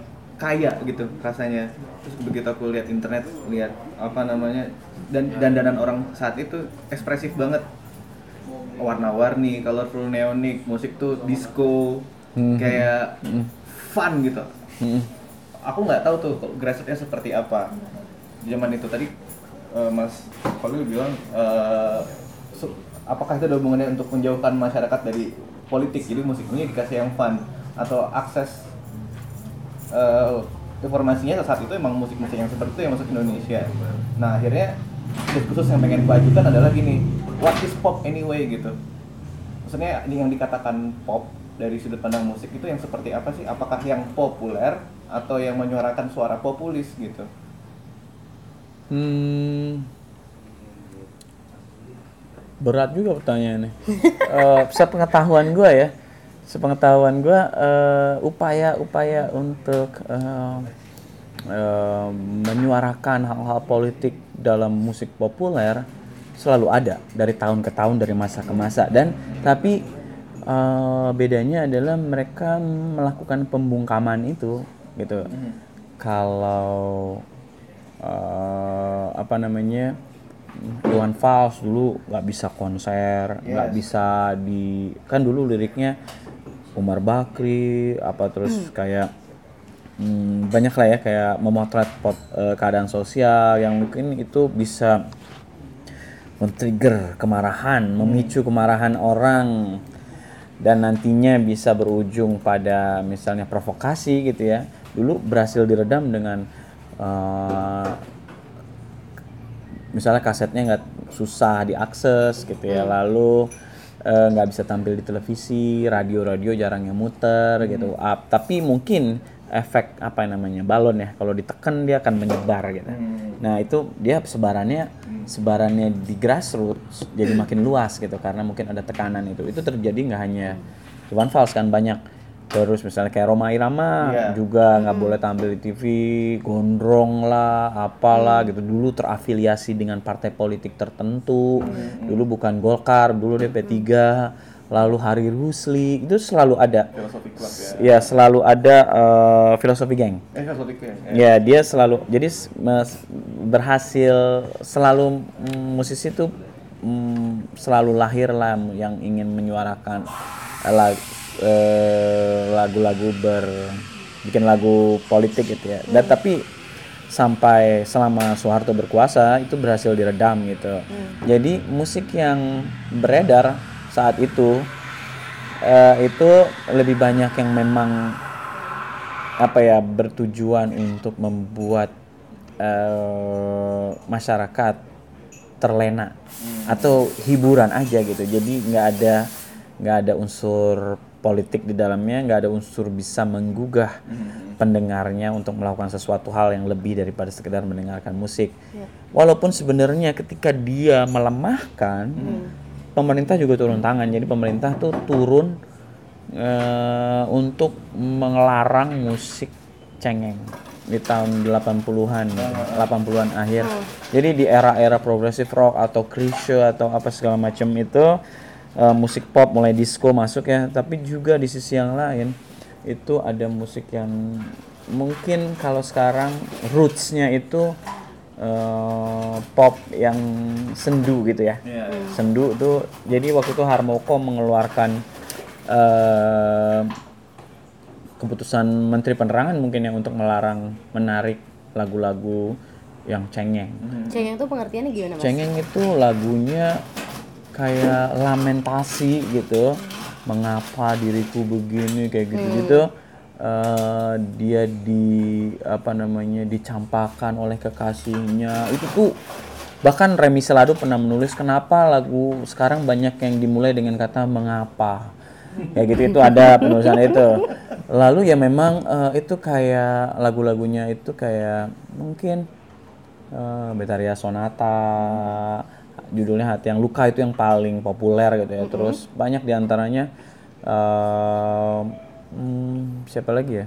Speaker 5: kaya gitu rasanya. Terus begitu aku lihat internet, lihat apa namanya dan dandanan orang saat itu ekspresif banget warna-warni, colorful neonik, musik tuh disco, kayak fun gitu.
Speaker 4: Hmm.
Speaker 5: Aku nggak tahu tuh kalau grassrootsnya seperti apa zaman itu tadi eh, Mas Khalil bilang apakah itu ada hubungannya untuk menjauhkan masyarakat dari politik jadi musik ini dikasih yang fun atau akses eh, informasinya saat itu emang musik-musik yang seperti itu yang masuk Indonesia. Nah akhirnya diskursus yang pengen gue adalah gini, what is pop anyway gitu. Maksudnya yang dikatakan pop dari sudut pandang musik itu yang seperti apa sih? Apakah yang populer atau yang menyuarakan suara populis gitu?
Speaker 4: Hmm. Berat juga pertanyaannya. Eh, sepengetahuan gue ya, sepengetahuan gue upaya-upaya untuk eh, eh, menyuarakan hal-hal politik dalam musik populer selalu ada dari tahun ke tahun, dari masa ke masa. Dan tapi eh, bedanya adalah mereka melakukan pembungkaman itu, gitu. Kalau eh, apa namanya Iwan Fals dulu nggak bisa konser nggak bisa di kan dulu liriknya Umar Bakri apa terus kayak hmm, banyak lah ya kayak memotret pot- eh, keadaan sosial yang mungkin itu bisa men-trigger kemarahan, memicu kemarahan orang. Dan nantinya bisa berujung pada misalnya provokasi gitu ya. Dulu berhasil diredam dengan eh, misalnya kasetnya nggak susah diakses gitu ya, lalu eh, nggak bisa tampil di televisi, radio-radio jarang yang muter gitu. Ah, tapi mungkin efek apa namanya balon ya, kalau ditekan dia akan menyebar gitu. Nah itu dia sebarannya sebarannya di grassroots jadi makin luas gitu karena mungkin ada tekanan itu. Itu terjadi nggak hanya Iwan Fals kan banyak terus misalnya kayak Roma Irama
Speaker 5: Iya.
Speaker 4: juga nggak boleh tampil di TV gondrong lah apalah gitu. Dulu terafiliasi dengan partai politik tertentu. Dulu bukan Golkar dulu dia P3 lalu Hari Rusli. Itu selalu ada.
Speaker 5: Filosofi club ya.
Speaker 4: Ya selalu ada eh, filosofi geng.
Speaker 5: Eh filosofi club ya.
Speaker 4: Ya dia selalu jadi berhasil selalu mm, musisi itu mm, selalu lahir lah yang ingin menyuarakan eh, eh, lagu-lagu ber bikin lagu politik gitu ya. Dan tapi sampai selama Soeharto berkuasa itu berhasil diredam gitu. Jadi musik yang beredar saat itu eh, itu lebih banyak yang memang apa ya bertujuan untuk membuat eh, masyarakat terlena atau hiburan aja gitu jadi nggak ada nggak ada unsur politik di dalamnya nggak ada unsur bisa menggugah pendengarnya untuk melakukan sesuatu hal yang lebih daripada sekedar mendengarkan musik. Walaupun sebenarnya ketika dia melemahkan pemerintah juga turun tangan. Jadi pemerintah tuh turun eh, untuk melarang musik cengeng di tahun 80-an 80-an akhir. Jadi di era-era progressive rock atau krisye atau apa segala macam itu eh, musik pop mulai disco masuk ya, tapi juga di sisi yang lain itu ada musik yang mungkin kalau sekarang rootsnya itu eh, pop yang sendu gitu ya
Speaker 5: Iya.
Speaker 4: sendu tuh jadi waktu itu Harmoko mengeluarkan eh, keputusan Menteri Penerangan mungkin yang untuk melarang menarik lagu-lagu yang cengeng.
Speaker 3: Cengeng tuh pengertiannya gimana mas?
Speaker 4: Cengeng itu lagunya kayak lamentasi gitu. Mengapa diriku begini kayak gitu-gitu. Eh, dia di apa namanya dicampakkan oleh kekasihnya. Itu tuh bahkan Remi Selado pernah menulis kenapa lagu sekarang banyak yang dimulai dengan kata mengapa. Kayak gitu itu ada penulisan itu. Lalu ya memang eh, itu kayak lagu-lagunya itu kayak mungkin eh Betaria Sonata judulnya Hati yang Luka itu yang paling populer gitu ya. Terus banyak di antaranya eh, hmm, siapa lagi ya?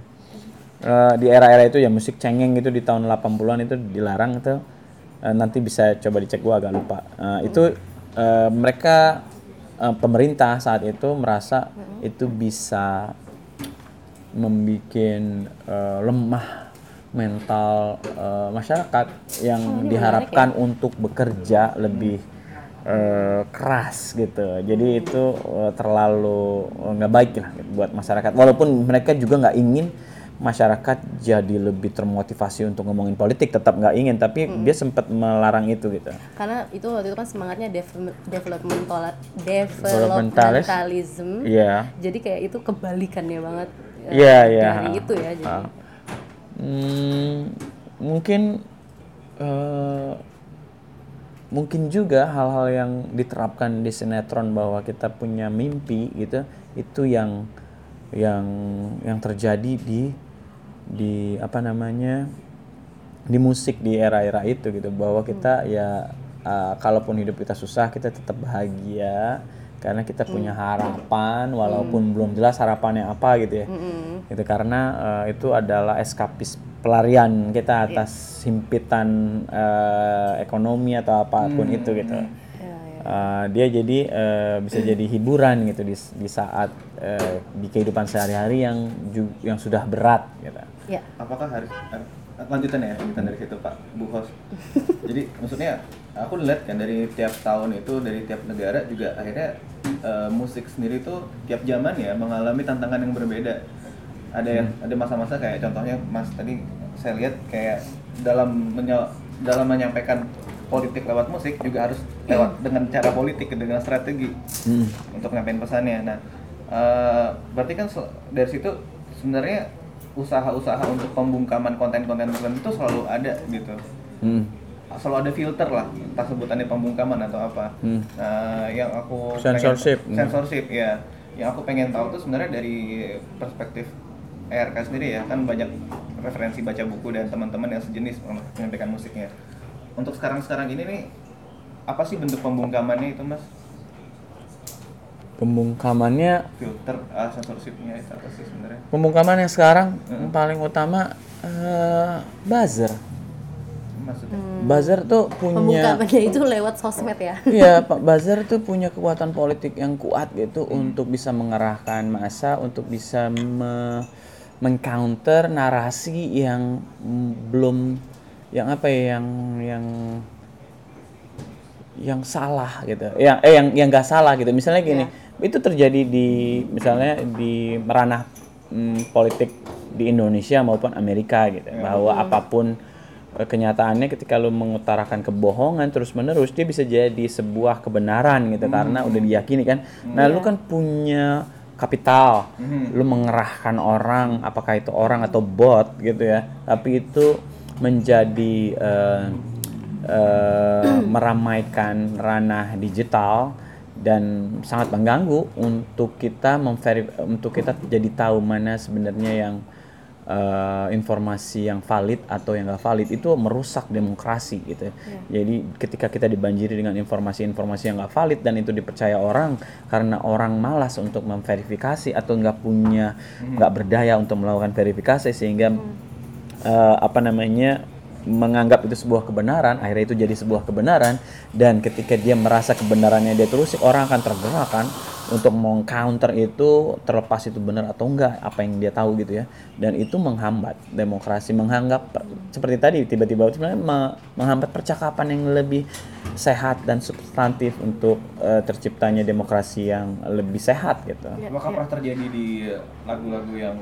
Speaker 4: Eh, di era-era itu ya musik cengeng gitu di tahun 80-an itu dilarang itu Eh, nanti bisa coba dicek gua agak lupa. Eh, itu eh, mereka eh, pemerintah saat itu merasa itu bisa membuat lemah mental eh, masyarakat yang diharapkan untuk bekerja lebih eh, keras gitu. Jadi itu eh, terlalu eh, nggak baik lah gitu buat masyarakat. Walaupun mereka juga nggak ingin masyarakat jadi lebih termotivasi untuk ngomongin politik, tetap nggak ingin. Tapi dia sempat melarang itu gitu.
Speaker 3: Karena itu waktu itu kan semangatnya dev- developmental
Speaker 4: Developmentalis.
Speaker 3: developmentalism.
Speaker 4: Iya.
Speaker 3: Jadi kayak itu kebalikannya banget eh,
Speaker 4: Iya, iya.
Speaker 3: dari itu ya. Jadi
Speaker 4: Ah. Hmm, mungkin mungkin juga hal-hal yang diterapkan di sinetron bahwa kita punya mimpi gitu itu yang yang yang terjadi di di apa namanya di musik di era-era itu gitu. Bahwa kita ya uh, kalaupun hidup kita susah kita tetap bahagia karena kita punya harapan walaupun belum jelas harapannya apa gitu ya. Gitu karena uh, itu adalah eskapis pelarian kita atas himpitan uh, ekonomi atau apa pun itu gitu. Uh, dia jadi uh, bisa jadi hiburan gitu di, di saat uh, di kehidupan sehari-hari yang ju- yang sudah berat gitu.
Speaker 3: ya
Speaker 5: apakah harus lanjutan ya lanjutan dari situ Pak Bu Hos? Jadi maksudnya aku lihat kan dari tiap tahun itu dari tiap negara juga akhirnya eh, musik sendiri tuh tiap zaman ya mengalami tantangan yang berbeda ada yang ada masa-masa kayak contohnya Mas tadi saya lihat kayak dalam menye- dalam menyampaikan politik lewat musik juga harus lewat dengan cara politik dengan strategi
Speaker 4: Hmm.
Speaker 5: untuk nyampein pesannya. Nah, eh, berarti kan dari situ sebenarnya usaha-usaha untuk pembungkaman konten-konten tertentu itu selalu ada gitu.
Speaker 4: Hmm.
Speaker 5: Selalu ada filter lah, entah sebutannya pembungkaman atau apa.
Speaker 4: Hmm.
Speaker 5: Nah, yang aku
Speaker 4: Censorship.
Speaker 5: pengen, censorship ya. Yang aku pengen tahu tuh sebenarnya dari perspektif ERK sendiri ya, kan banyak referensi baca buku dan teman-teman yang sejenis menyampaikan musiknya. Untuk sekarang-sekarang ini nih apa sih bentuk pembungkamannya itu, Mas?
Speaker 4: pembungkamannya?
Speaker 5: Filter uh, censorshipnya itu apa sih sebenarnya?
Speaker 4: Pembungkaman yang sekarang yang paling utama eh buzzer.
Speaker 5: Maksudnya?
Speaker 4: Buzzer tuh punya
Speaker 3: itu lewat sosmed ya.
Speaker 4: Iya, Pak. Bazar tuh punya kekuatan politik yang kuat gitu untuk bisa mengerahkan massa, untuk bisa me mengcounter narasi yang mm, belum yang apa ya yang yang yang salah gitu. Yang eh yang yang nggak salah gitu. Misalnya gini, itu terjadi di misalnya di ranah mm, politik di Indonesia maupun Amerika gitu. Bahwa apa pun eh, kenyataannya ketika lu mengutarakan kebohongan terus menerus dia bisa jadi sebuah kebenaran gitu karena udah diyakini kan nah lu kan punya kapital. Lu mengerahkan orang apakah itu orang atau bot gitu ya. Tapi itu menjadi eh, eh, meramaikan ranah digital dan sangat mengganggu untuk kita memveri untuk kita jadi tahu mana sebenarnya yang eh, informasi yang valid atau yang nggak valid itu merusak demokrasi gitu. Jadi ketika kita dibanjiri dengan informasi-informasi yang nggak valid dan itu dipercaya orang karena orang malas untuk memverifikasi atau nggak punya nggak berdaya untuk melakukan verifikasi sehingga eh, apa namanya menganggap itu sebuah kebenaran akhirnya itu jadi sebuah kebenaran. Dan ketika dia merasa kebenarannya dia terus orang akan tergerak kan untuk mengcounter itu terlepas itu benar atau enggak apa yang dia tahu gitu ya. Dan itu menghambat demokrasi menghanggap seperti tadi tiba-tiba itu sebenarnya me- menghambat percakapan yang lebih sehat dan substantif untuk eh, terciptanya demokrasi yang lebih sehat gitu.
Speaker 5: Apakah pernah terjadi di lagu-lagu yang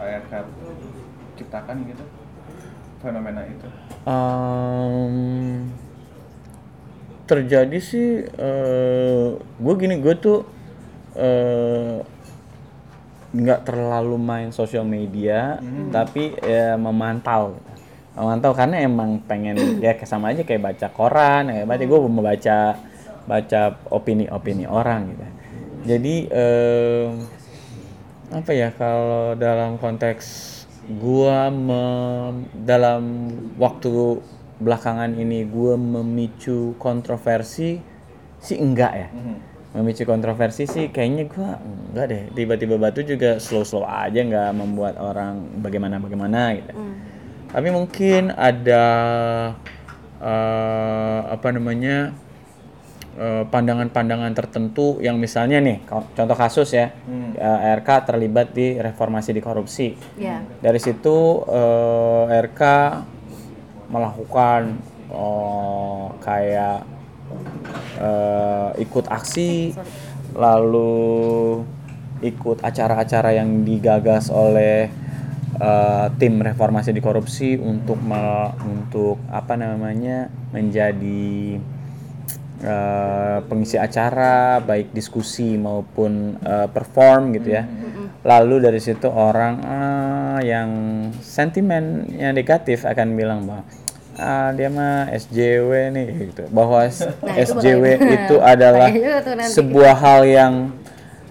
Speaker 5: ARK ciptakan gitu fenomena itu?
Speaker 4: Em, terjadi sih gue gini gue tuh eh, nggak terlalu main sosial media tapi ya memantau. Memantau karena emang pengen ya kayak sama aja kayak baca koran kayak baca gue mau baca baca opini-opini orang gitu. Jadi eh, apa ya kalau dalam konteks gua mem- dalam waktu belakangan ini gua memicu kontroversi sih enggak ya? Memicu kontroversi sih kayaknya gua enggak deh. Tiba-tiba batu juga slow-slow aja nggak membuat orang bagaimana bagaimana gitu tapi mungkin ada eh, apa namanya pandangan-pandangan tertentu yang misalnya nih contoh kasus ya eh, RK terlibat di reformasi di korupsi
Speaker 3: Ya.
Speaker 4: dari situ eh, RK melakukan oh, kayak eh, ikut aksi lalu ikut acara-acara yang digagas oleh eh, tim reformasi di korupsi untuk me- untuk apa namanya menjadi eh, pengisi acara baik diskusi maupun eh, perform gitu ya lalu dari situ orang ah, yang sentimennya negatif akan bilang bahwa ah, dia mah SJW nih gitu bahwa
Speaker 3: Nah, itu
Speaker 4: SJW itu adalah
Speaker 3: Tanya juga tuh nanti.
Speaker 4: sebuah hal yang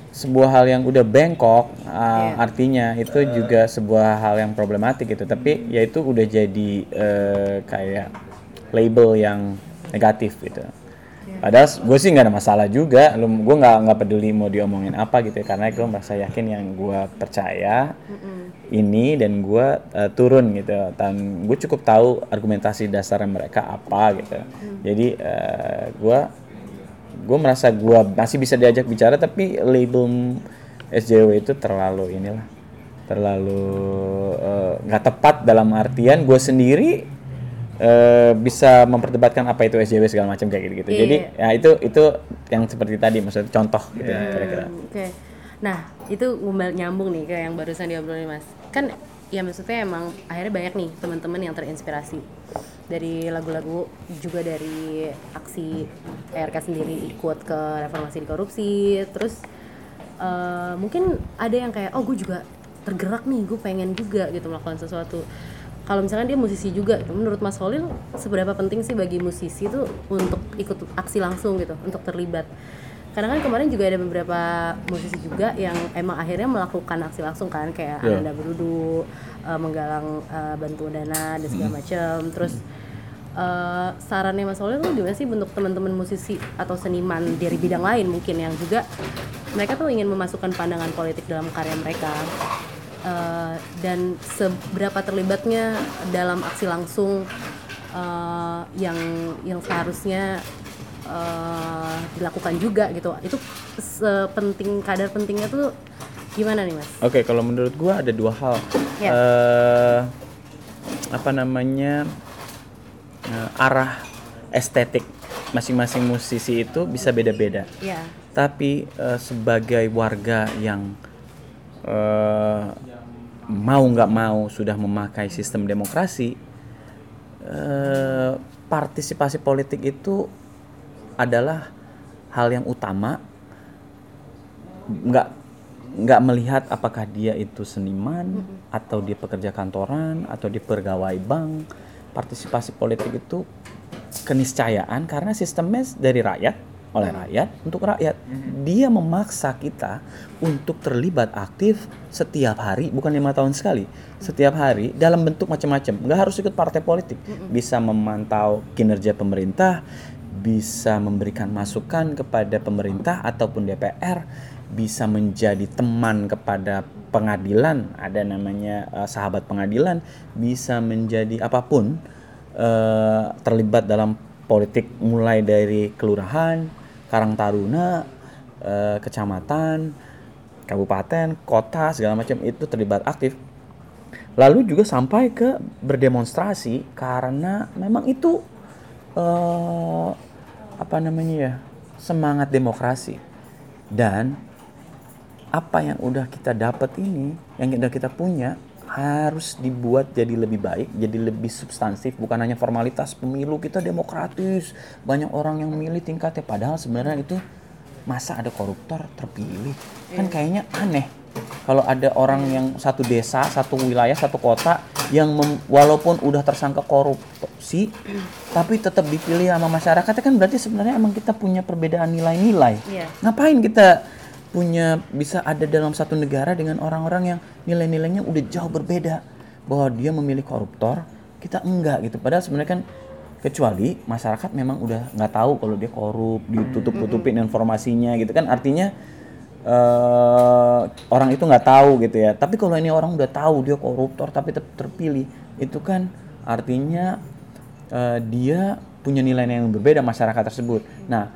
Speaker 4: sebuah hal yang udah bengkok uh,
Speaker 3: Iya.
Speaker 4: artinya itu juga sebuah hal yang problematik gitu tapi ya itu udah jadi eh, kayak label yang negatif gitu. Padahal gue sih nggak ada masalah juga. Lu gue nggak nggak peduli mau diomongin apa gitu ya, karena gue merasa yakin yang gue percaya ini dan gue eh, turun gitu. Dan gue cukup tahu argumentasi dasar mereka apa gitu. Jadi eh, gue gue merasa gue masih bisa diajak bicara tapi label SJW itu terlalu inilah terlalu eh, nggak tepat dalam artian gue sendiri eh, bisa memperdebatkan apa itu SJW segala macam kayak gitu gitu
Speaker 3: Iya,
Speaker 4: jadi
Speaker 3: iya.
Speaker 4: ya itu itu yang seperti tadi maksudnya contoh gitu kira-kira
Speaker 3: Oke. Nah, itu nyambung nih ke yang barusan diobrolin Mas. Kan ya maksudnya emang akhirnya banyak nih teman-teman yang terinspirasi dari lagu-lagu juga dari aksi RK sendiri ikut ke reformasi di korupsi. Terus eh, mungkin ada yang kayak oh gue juga tergerak nih, gue pengen juga gitu melakukan sesuatu. Kalau misalkan dia musisi juga, gitu, menurut Mas Holil seberapa penting sih bagi musisi itu untuk ikut aksi langsung gitu, untuk terlibat? Karena kan kemarin juga ada beberapa musisi juga yang emang akhirnya melakukan aksi langsung kan, kayak
Speaker 4: Iya.
Speaker 3: Ananda Berudu, eh, menggalang eh, bantuan dana dan segala macam. Terus eh, sarannya Mas Oleh tuh gimana sih bentuk teman-teman musisi atau seniman dari bidang lain mungkin yang juga mereka tuh ingin memasukkan pandangan politik dalam karya mereka Eh, dan seberapa terlibatnya dalam aksi langsung eh, yang yang seharusnya eh, dilakukan juga gitu itu sepenting kadar pentingnya tuh gimana nih mas?
Speaker 4: Oke, kalau menurut gua ada dua hal.
Speaker 3: Ya.
Speaker 4: Eh, apa namanya eh, arah estetik masing-masing musisi itu bisa beda-beda.
Speaker 3: Ya,
Speaker 4: Tapi eh, sebagai warga yang eh, mau nggak mau sudah memakai sistem demokrasi, eh, partisipasi politik itu adalah hal yang utama. Nggak nggak melihat apakah dia itu seniman atau dia pekerja kantoran atau dia pegawai bank. Partisipasi politik itu keniscayaan karena sistemnya dari rakyat oleh rakyat untuk rakyat. Dia memaksa kita untuk terlibat aktif setiap hari, bukan lima tahun sekali, setiap hari dalam bentuk macam-macam. Nggak harus ikut partai politik, bisa memantau kinerja pemerintah, bisa memberikan masukan kepada pemerintah ataupun DPR, bisa menjadi teman kepada pengadilan, ada namanya eh, sahabat pengadilan, bisa menjadi apa pun eh, terlibat dalam politik mulai dari kelurahan, Karang Taruna, eh, kecamatan, kabupaten, kota segala macam itu terlibat aktif. Lalu juga sampai ke berdemonstrasi karena memang itu eh, apa namanya ya semangat demokrasi dan apa yang udah kita dapat ini, yang udah kita punya harus dibuat jadi lebih baik, jadi lebih substansif, bukan hanya formalitas pemilu kita demokratis, banyak orang yang milih tingkatnya, padahal sebenarnya itu masa ada koruptor terpilih, kan kayaknya aneh. Kalau ada orang yang satu desa, satu wilayah, satu kota yang mem- walaupun udah tersangka korupsi, tapi tetap dipilih sama masyarakat, kan berarti sebenarnya emang kita punya perbedaan nilai-nilai.
Speaker 3: Iya.
Speaker 4: Ngapain kita punya bisa ada dalam satu negara dengan orang-orang yang nilai-nilainya udah jauh berbeda. Bahwa dia memilih koruptor kita enggak gitu. Padahal sebenarnya kan kecuali masyarakat memang udah nggak tahu kalau dia korup ditutup-tutupin informasinya gitu kan. Artinya eh, orang itu nggak tahu gitu ya. Tapi kalau ini orang udah tahu dia koruptor tapi tetap terpilih itu kan artinya eh, dia punya nilai yang berbeda masyarakat tersebut. Nah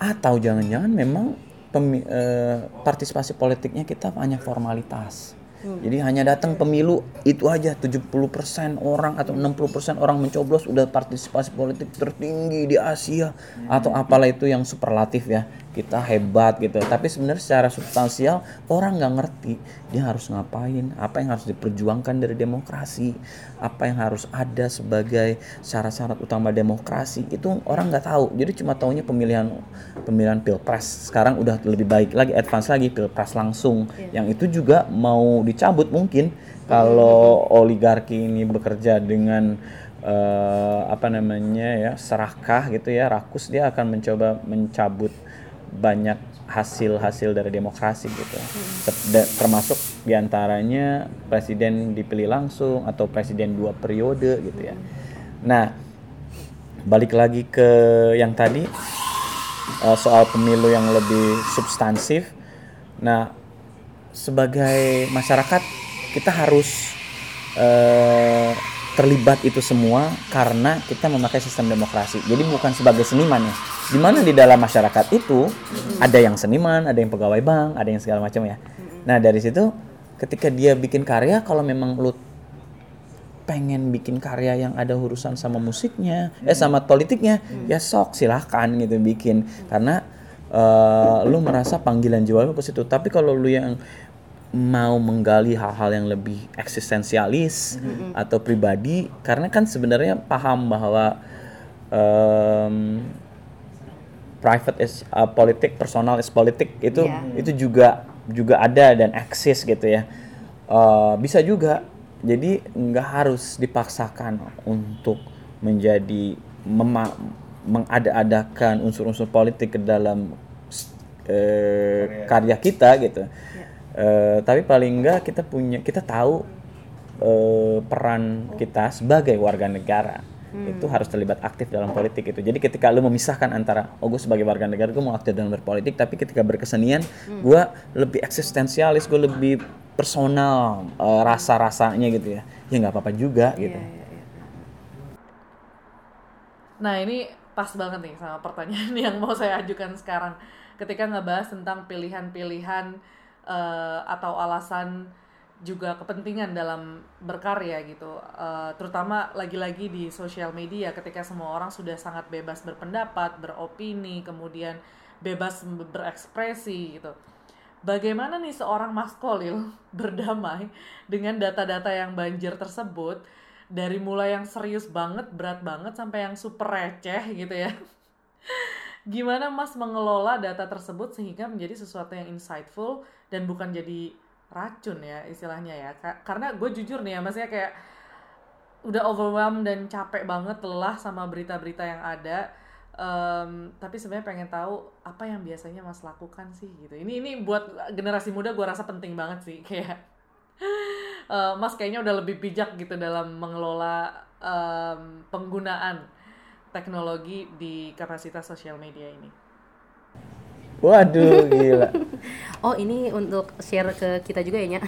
Speaker 4: atau jangan-jangan memang pemi- eh, partisipasi politiknya kita hanya formalitas. Jadi hanya datang pemilu itu aja 70% orang atau 60% orang mencoblos udah partisipasi politik tertinggi di Asia atau apalah itu yang superlatif ya. Kita hebat gitu. Tapi sebenarnya secara substansial orang nggak ngerti dia harus ngapain, apa yang harus diperjuangkan dari demokrasi, apa yang harus ada sebagai syarat-syarat utama demokrasi itu orang nggak tahu. Jadi cuma taunya pemilihan pemilihan pilpres. Sekarang udah lebih baik lagi, advance lagi pilpres langsung. Yang itu juga mau dicabut mungkin kalau oligarki ini bekerja dengan eh, apa namanya ya serakah gitu ya rakus dia akan mencoba mencabut banyak hasil-hasil dari demokrasi gitu termasuk di antaranya presiden dipilih langsung atau presiden dua periode gitu ya nah balik lagi ke yang tadi eh, soal pemilu yang lebih substansif nah sebagai masyarakat kita harus eh, terlibat itu semua karena kita memakai sistem demokrasi. Jadi bukan sebagai seniman ya. Di mana di dalam masyarakat itu ada yang seniman, ada yang pegawai bank, ada yang segala macam ya. Nah dari situ ketika dia bikin karya, kalau memang lu pengen bikin karya yang ada urusan sama musiknya, eh sama politiknya, ya sok silahkan gitu bikin karena eh, lu merasa panggilan jiwa ke situ. Tapi kalau lu yang mau menggali hal-hal yang lebih eksistensialis atau pribadi, karena kan sebenarnya paham bahwa em, private is uh, politik, personal is politik itu
Speaker 3: Iya.
Speaker 4: itu juga juga ada dan eksis gitu ya. Eh, bisa juga jadi nggak harus dipaksakan untuk menjadi mema- mengada-adakan unsur-unsur politik ke dalam eh, karya kita gitu. Eh, tapi paling enggak kita punya kita tahu eh, peran kita sebagai warga negara itu harus terlibat aktif dalam politik itu. Jadi ketika lu memisahkan antara oh gue sebagai warga negara gue mau aktif dalam berpolitik tapi ketika berkesenian gue lebih eksistensialis gue lebih personal eh, rasa-rasanya gitu ya. Ya nggak apa-apa juga gitu.
Speaker 1: Nah ini pas banget nih sama pertanyaan yang mau saya ajukan sekarang. Ketika ngebahas tentang pilihan-pilihan eh, atau alasan juga kepentingan dalam berkarya gitu. Eh, terutama lagi-lagi di sosial media ketika semua orang sudah sangat bebas berpendapat, beropini, kemudian bebas berekspresi gitu. Bagaimana nih seorang Mas Kolil berdamai dengan data-data yang banjir tersebut dari mulai yang serius banget, berat banget sampai yang super receh gitu ya. Gimana Mas mengelola data tersebut sehingga menjadi sesuatu yang insightful dan bukan jadi racun ya istilahnya ya. Ka- Karena gue jujur nih ya, maksudnya kayak udah overwhelmed dan capek banget lelah sama berita-berita yang ada. Em, tapi sebenarnya pengen tahu apa yang biasanya Mas lakukan sih gitu. Ini ini buat generasi muda gue rasa penting banget sih kayak eh, Mas kayaknya udah lebih bijak gitu dalam mengelola em, penggunaan teknologi di kapasitas sosial media ini.
Speaker 4: Waduh gila
Speaker 3: Oh ini untuk share ke kita juga ya Nya?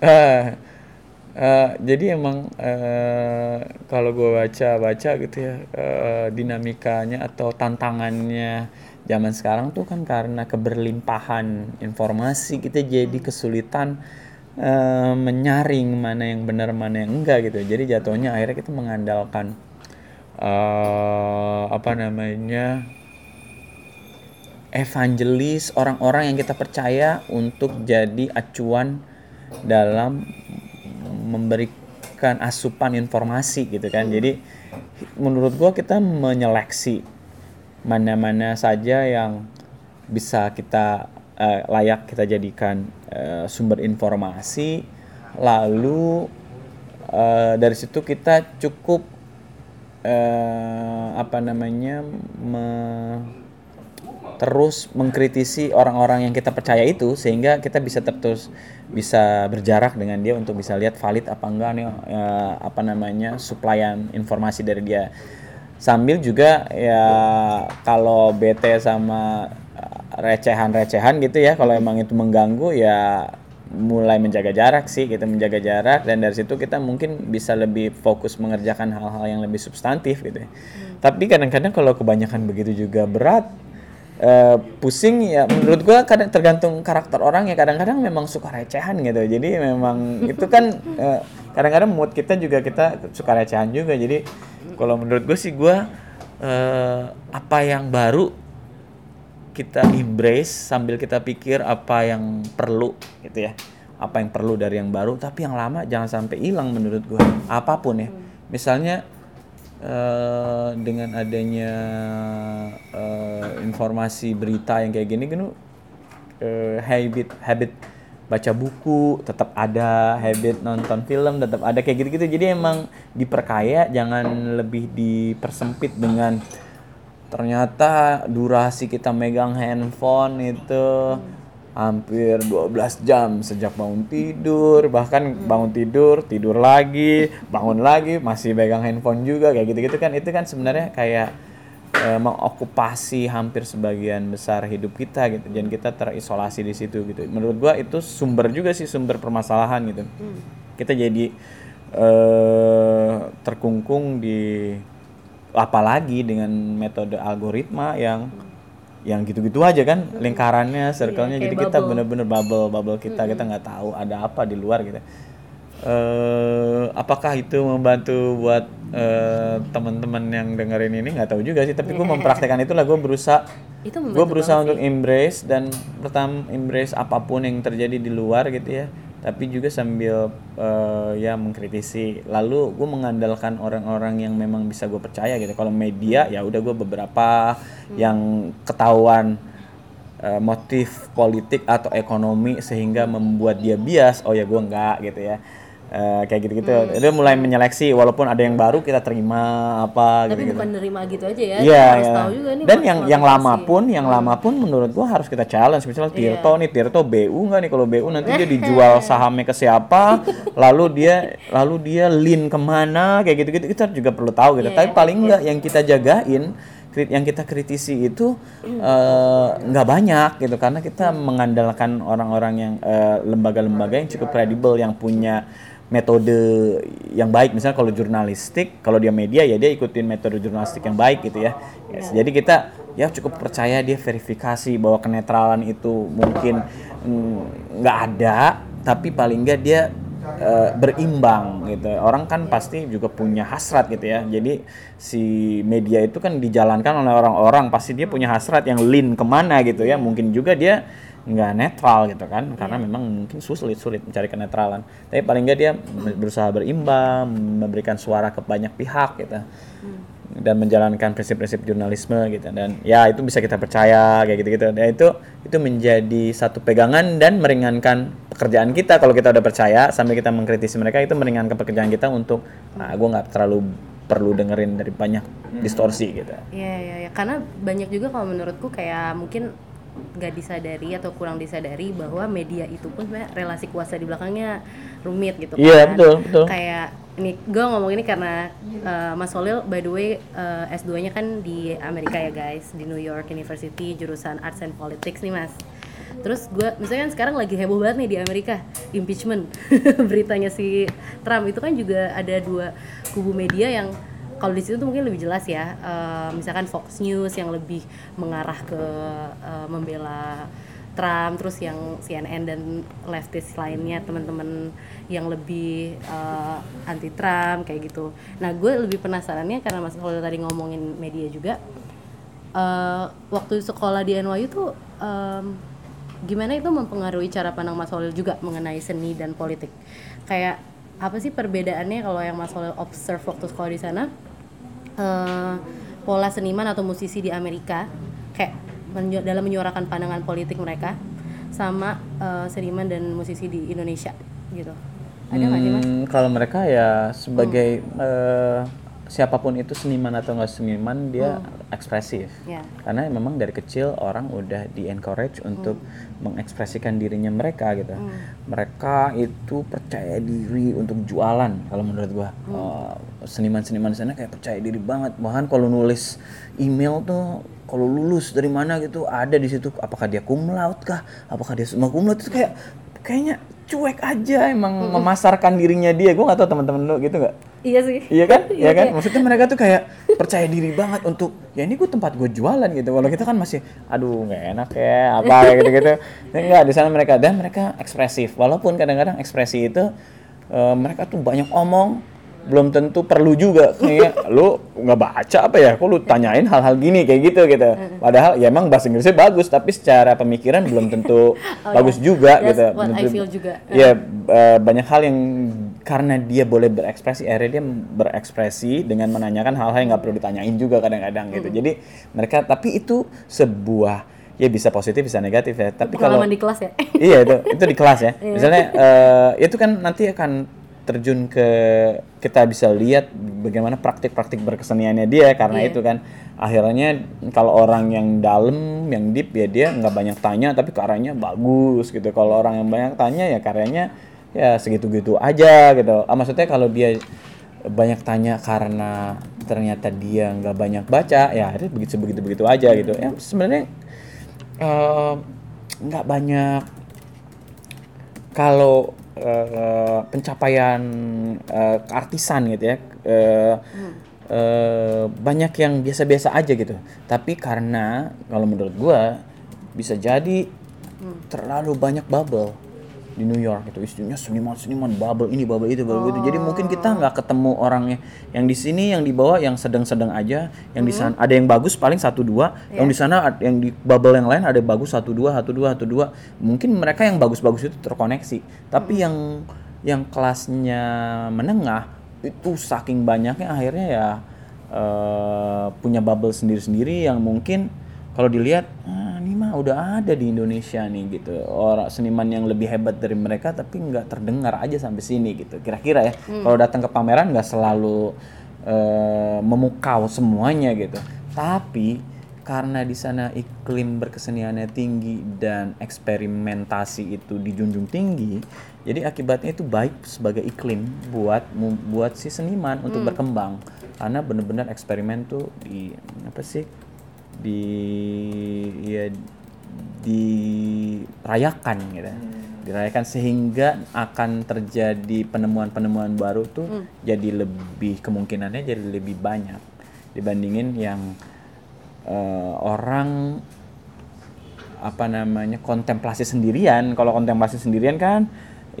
Speaker 4: Eh, eh, jadi emang eh, kalau gue baca-baca gitu ya eh, dinamikanya atau tantangannya zaman sekarang tuh kan karena keberlimpahan informasi kita jadi kesulitan eh, menyaring mana yang benar mana yang enggak gitu. Jadi jatuhnya akhirnya kita mengandalkan eh, apa namanya evangelis orang-orang yang kita percaya untuk jadi acuan dalam memberikan asupan informasi gitu kan. Jadi menurut gua kita menyeleksi mana-mana saja yang bisa kita eh, layak kita jadikan eh, sumber informasi. Lalu eh, dari situ kita cukup eh, apa namanya me- terus mengkritisi orang-orang yang kita percaya itu sehingga kita bisa terus bisa berjarak dengan dia untuk bisa lihat valid apa enggak nih eh, apa namanya suplaian informasi dari dia. Sambil juga ya kalau bete sama eh, recehan-recehan gitu ya kalau emang itu mengganggu ya mulai menjaga jarak sih kita menjaga jarak dan dari situ kita mungkin bisa lebih fokus mengerjakan hal-hal yang lebih substantif gitu ya. Tapi kadang-kadang kalau kebanyakan begitu juga berat eh, pusing ya menurut gua kadang tergantung karakter orang ya kadang-kadang memang suka recehan gitu. Jadi memang itu kan eh, kadang-kadang mood kita juga kita suka recehan juga. Jadi kalau menurut gue sih gua eh, apa yang baru kita embrace sambil kita pikir apa yang perlu gitu ya. Apa yang perlu dari yang baru tapi yang lama jangan sampai hilang menurut gua. Apa pun ya. Misalnya eh, dengan adanya eh, informasi berita yang kayak gini kan eh, habit habit baca buku tetap ada habit nonton film tetap ada kayak gitu-gitu. Jadi emang diperkaya jangan lebih dipersempit dengan ternyata durasi kita megang handphone itu hampir 12 jam sejak bangun tidur. Bahkan bangun tidur tidur lagi bangun lagi masih megang handphone juga kayak gitu-gitu kan. Itu kan sebenarnya kayak eh, mengokupasi hampir sebagian besar hidup kita gitu. Dan kita terisolasi di situ gitu. Menurut gua itu sumber juga sih sumber permasalahan gitu. Kita jadi eh terkungkung di apalagi dengan metode algoritma yang yang gitu-gitu aja kan lingkarannya circle-nya
Speaker 3: kayak
Speaker 4: jadi kita bener-bener bubble bubble kita kita nggak tahu ada apa di luar gitu. Eh apakah itu membantu buat eh, teman-teman yang dengerin ini? Nggak tahu juga sih tapi gue mempraktekkan itulah gue berusaha
Speaker 3: Itu
Speaker 4: gue berusaha untuk embrace dan pertama embrace apa pun yang terjadi di luar gitu ya tapi juga sambil eh, ya mengkritisi. Lalu gue mengandalkan orang-orang yang memang bisa gue percaya gitu. Kalau media ya udah gue beberapa yang ketahuan eh, motif politik atau ekonomi sehingga membuat dia bias oh ya gue enggak gitu ya Eh, kayak gitu-gitu. Dia mulai menyeleksi walaupun ada yang baru kita terima apa
Speaker 3: Tapi
Speaker 4: gitu-gitu.
Speaker 3: bukan nerima gitu aja ya.
Speaker 4: Iya,
Speaker 3: kita harus
Speaker 4: iya.
Speaker 3: tahu juga nih.
Speaker 4: Dan yang yang lama pun, yang lama pun menurut gua harus kita challenge. Misalnya Tirto nih, Tirto BU nggak nih? Kalau BU nanti dia dijual sahamnya ke siapa, lalu dia lalu dia lean ke mana, kayak gitu-gitu kita juga perlu tahu gitu. Tapi paling nggak yang kita jagain, yang kita kritisi itu eh, nggak banyak gitu, karena kita mengandalkan orang-orang yang eh, lembaga-lembaga yang cukup kredibel, yang punya metode yang baik. Misalnya kalau jurnalistik kalau dia media ya dia ikutin metode jurnalistik yang baik gitu ya. Yes, jadi kita ya cukup percaya dia verifikasi bahwa kenetralan itu mungkin mm, nggak ada tapi paling nggak dia eh, berimbang gitu. Orang kan pasti juga punya hasrat gitu ya. Jadi si media itu kan dijalankan oleh orang-orang. Pasti dia punya hasrat yang lean ke mana gitu ya. Mungkin juga dia nggak netral gitu kan karena memang mungkin sulit sulit mencari kenetralan. Tapi paling nggak dia berusaha berimbang memberikan suara ke banyak pihak gitu. Dan menjalankan prinsip-prinsip jurnalisme gitu. Dan ya itu bisa kita percaya kayak gitu-gitu. Dan itu itu menjadi satu pegangan dan meringankan pekerjaan kita. Kalau kita udah percaya sambil kita mengkritisi mereka itu meringankan pekerjaan kita untuk ah gue nggak terlalu perlu dengerin dari banyak distorsi gitu.
Speaker 3: Iya iya iya. Karena banyak juga kalau menurutku kayak mungkin nggak disadari atau kurang disadari bahwa media itu pun sebenarnya relasi kuasa di belakangnya rumit gitu
Speaker 4: Iya,
Speaker 3: kan.
Speaker 4: betul, betul.
Speaker 3: Kayak ini gue ngomong ini karena uh, Mas Solil by the way uh, S2-nya kan di Amerika ya guys di New York University jurusan Arts and Politics nih Mas. Terus gue misalnya kan sekarang lagi heboh banget nih di Amerika impeachment beritanya si Trump itu kan juga ada dua kubu media yang kalau di situ tuh mungkin lebih jelas ya eh, misalkan Fox News yang lebih mengarah ke eh, membela Trump terus yang CNN dan leftist lainnya teman-teman yang lebih eh, anti Trump kayak gitu. Nah gue lebih penasarannya karena mas kalau tadi ngomongin media juga eh, waktu sekolah di NYU tuh em, gimana itu mempengaruhi cara pandang Mas Holil juga mengenai seni dan politik? Kayak apa sih perbedaannya kalau yang Mas Holil observe waktu sekolah di sana eh, pola seniman atau musisi di Amerika kayak menyu- dalam menyuarakan pandangan politik mereka sama eh, seniman dan musisi di Indonesia gitu. Ada nggak sih mas?
Speaker 4: Hmm, kalau mereka ya sebagai eh, siapa pun itu seniman atau nggak seniman dia ekspresif.
Speaker 3: Ya.
Speaker 4: karena memang dari kecil orang udah di encourage untuk mengekspresikan dirinya mereka gitu. Mereka itu percaya diri untuk jualan kalau menurut gua. Eh, seniman-seniman sana kayak percaya diri banget. Bahkan kalau nulis email tuh kalau lulus dari mana gitu ada di situ. Apakah dia cum laude kah? Apakah dia semua cum laude? Itu kayak kayaknya cuek aja emang memasarkan dirinya dia. Gue gak tau teman-teman lo gitu nggak
Speaker 3: Iya sih.
Speaker 4: Iya kan? Iya kan? Maksudnya mereka tuh kayak percaya diri banget untuk ya ini gue tempat gue jualan gitu. Kalau kita kan masih aduh nggak enak ya apa kayak gitu-gitu. Ya, enggak di sana mereka dan mereka ekspresif. Walaupun kadang-kadang ekspresi itu eh, mereka tuh banyak omong belum tentu perlu juga kayak lu nggak baca apa ya kok lu tanyain hal-hal gini kayak gitu gitu padahal ya emang bahasa Inggrisnya bagus tapi secara pemikiran belum tentu bagus juga
Speaker 3: Oh, That's
Speaker 4: gitu
Speaker 3: what I
Speaker 4: Menurut-
Speaker 3: feel juga.
Speaker 4: ya eh, banyak hal yang karena dia boleh berekspresi akhirnya dia berekspresi dengan menanyakan hal-hal yang nggak perlu ditanyain juga kadang-kadang gitu. Jadi mereka tapi itu sebuah ya bisa positif bisa negatif ya. Tapi kalau
Speaker 3: Pengalaman di kelas ya.
Speaker 4: iya itu itu di kelas ya. Misalnya eh, itu kan nanti akan terjun ke kita bisa lihat bagaimana praktik-praktik berkeseniannya dia karena itu kan. Akhirnya kalau orang yang dalam yang deep ya dia nggak banyak tanya tapi karyanya bagus gitu. Kalau orang yang banyak tanya ya karyanya ya segitu-gitu aja gitu. Ah, maksudnya kalau dia banyak tanya karena ternyata dia nggak banyak baca ya akhirnya begitu begitu begitu aja gitu. Ya sebenarnya eh, nggak banyak. Kalau eh, pencapaian eh, keartisan gitu ya eh, eh, banyak yang biasa-biasa aja gitu. Tapi karena kalau menurut gua bisa jadi terlalu banyak bubble di New York itu isinya seniman-seniman bubble ini bubble itu bubble itu. Jadi mungkin kita nggak ketemu orangnya. Yang di sini yang di bawah yang sedang-sedang aja. Yang di sana ada yang bagus paling satu dua. Yang di sana ad- yang di bubble yang lain ada yang bagus satu dua satu dua satu dua. Mungkin mereka yang bagus-bagus itu terkoneksi. Tapi yang yang kelasnya menengah itu saking banyaknya akhirnya ya eh, punya bubble sendiri-sendiri yang mungkin kalau dilihat ah, ini mah udah ada di Indonesia nih gitu. Orang seniman yang lebih hebat dari mereka tapi nggak terdengar aja sampai sini gitu. Kira-kira ya kalau datang ke pameran nggak selalu eh, memukau semuanya gitu. Tapi karena di sana iklim berkeseniannya tinggi dan eksperimentasi itu dijunjung tinggi jadi akibatnya itu baik sebagai iklim buat buat si seniman untuk berkembang. Karena benar-benar eksperimen tuh di apa sih di ya dirayakan gitu. Dirayakan sehingga akan terjadi penemuan-penemuan baru tuh jadi lebih kemungkinannya jadi lebih banyak dibandingin yang eh, orang apa namanya kontemplasi sendirian. Kalau kontemplasi sendirian kan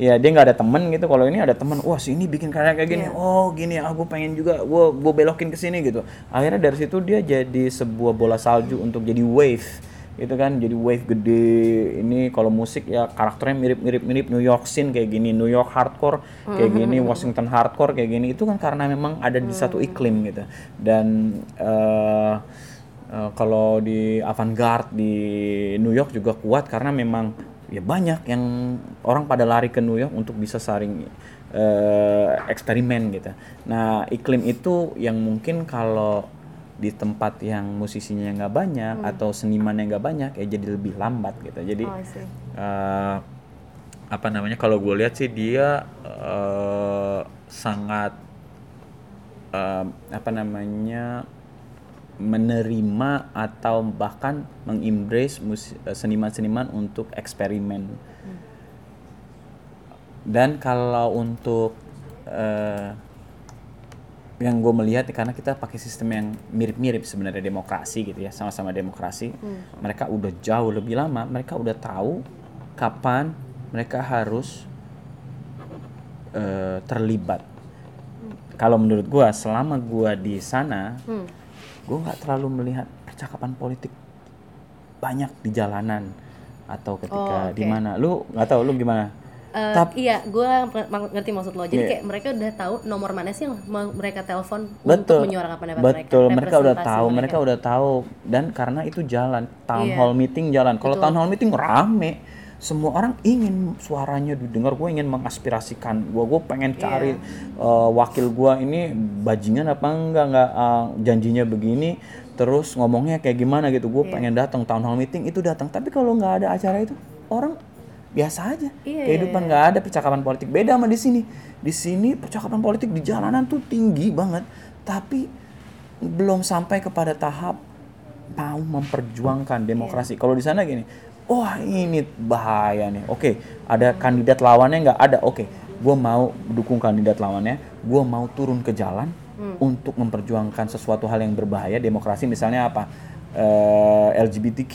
Speaker 4: ya dia nggak ada temen gitu. Kalau ini ada temen wah si ini bikin karya kayak gini. Oh gini. Ah gue pengen juga. Gue gue belokin ke sini gitu. Akhirnya dari situ dia jadi sebuah bola salju untuk jadi wave gitu kan. Jadi wave gede. Ini kalau musik ya karakternya mirip-mirip mirip New York scene kayak gini. New York hardcore kayak gini Washington hardcore kayak gini. Itu kan karena memang ada di satu iklim gitu. Dan eh, Eh, kalau di avant-garde di New York juga kuat karena memang ya banyak yang orang pada lari ke New York untuk bisa saring eh, eksperimen gitu. Nah iklim itu yang mungkin kalau di tempat yang musisinya nggak banyak atau seniman yang nggak banyak ya jadi lebih lambat gitu. Jadi
Speaker 3: Oh,
Speaker 4: eh, apa namanya kalau gue lihat sih dia eh, sangat eh, apa namanya menerima atau bahkan mengembrace mus- eh, seniman-seniman untuk eksperimen. Dan kalau untuk eh, yang gue melihat karena kita pakai sistem yang mirip-mirip sebenarnya demokrasi gitu ya sama-sama demokrasi mereka udah jauh lebih lama mereka udah tahu kapan mereka harus eh, terlibat. Kalau menurut gue selama gue di sana gue nggak terlalu melihat percakapan politik banyak di jalanan atau ketika
Speaker 3: Oh,
Speaker 4: di
Speaker 3: oke.
Speaker 4: mana lu nggak tahu lu gimana
Speaker 3: Eh,
Speaker 4: Tap-
Speaker 3: iya, gue ngerti maksud lo. Jadi
Speaker 4: Iya.
Speaker 3: kayak mereka udah tahu nomor mana sih yang mereka telepon untuk
Speaker 4: betul
Speaker 3: menyuarakan pendapat mereka.
Speaker 4: betul mereka udah tahu mereka udah tahu dan karena itu jalan town
Speaker 3: Iya.
Speaker 4: hall meeting jalan kalau
Speaker 3: Betul.
Speaker 4: town hall meeting rame semua orang ingin suaranya didengar. Gue ingin mengaspirasikan. Gue gue pengen
Speaker 3: Iya.
Speaker 4: cari eh, wakil gue ini bajingan apa enggak enggak eh, janjinya begini terus ngomongnya kayak gimana gitu.
Speaker 3: Iya.
Speaker 4: gue pengen datang town hall meeting itu datang. Tapi kalau nggak ada acara itu orang biasa aja.
Speaker 3: Iya,
Speaker 4: kehidupan nggak ada percakapan politik beda sama di sini. Di sini percakapan politik di jalanan tuh tinggi banget. Tapi belum sampai kepada tahap mau memperjuangkan demokrasi. Kalau di sana gini wah ini bahaya nih. Oke ada kandidat lawannya nggak? Ada. Oke gue mau dukung kandidat lawannya. Gue mau turun ke jalan untuk memperjuangkan sesuatu hal yang berbahaya. Demokrasi misalnya apa? Eh, LGBTQ,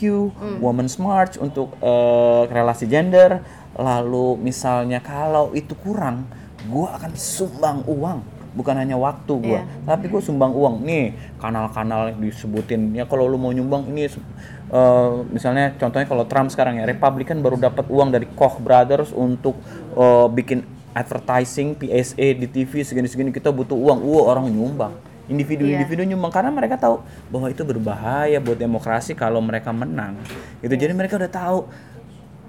Speaker 4: Women's March untuk eh, relasi gender. Lalu misalnya kalau itu kurang, gue akan sumbang uang, bukan hanya waktu gue, tapi gue sumbang uang. Nih kanal-kanal disebutin. Ya kalau lu mau nyumbang ini eh, misalnya contohnya kalau Trump sekarang ya Republikan baru dapat uang dari Koch Brothers untuk eh, bikin advertising PSA di TV segini-segini kita butuh uang, wah orang nyumbang individu-individu nyumbang karena mereka tahu bahwa itu berbahaya buat demokrasi kalau mereka menang. Gitu. Jadi mereka udah tahu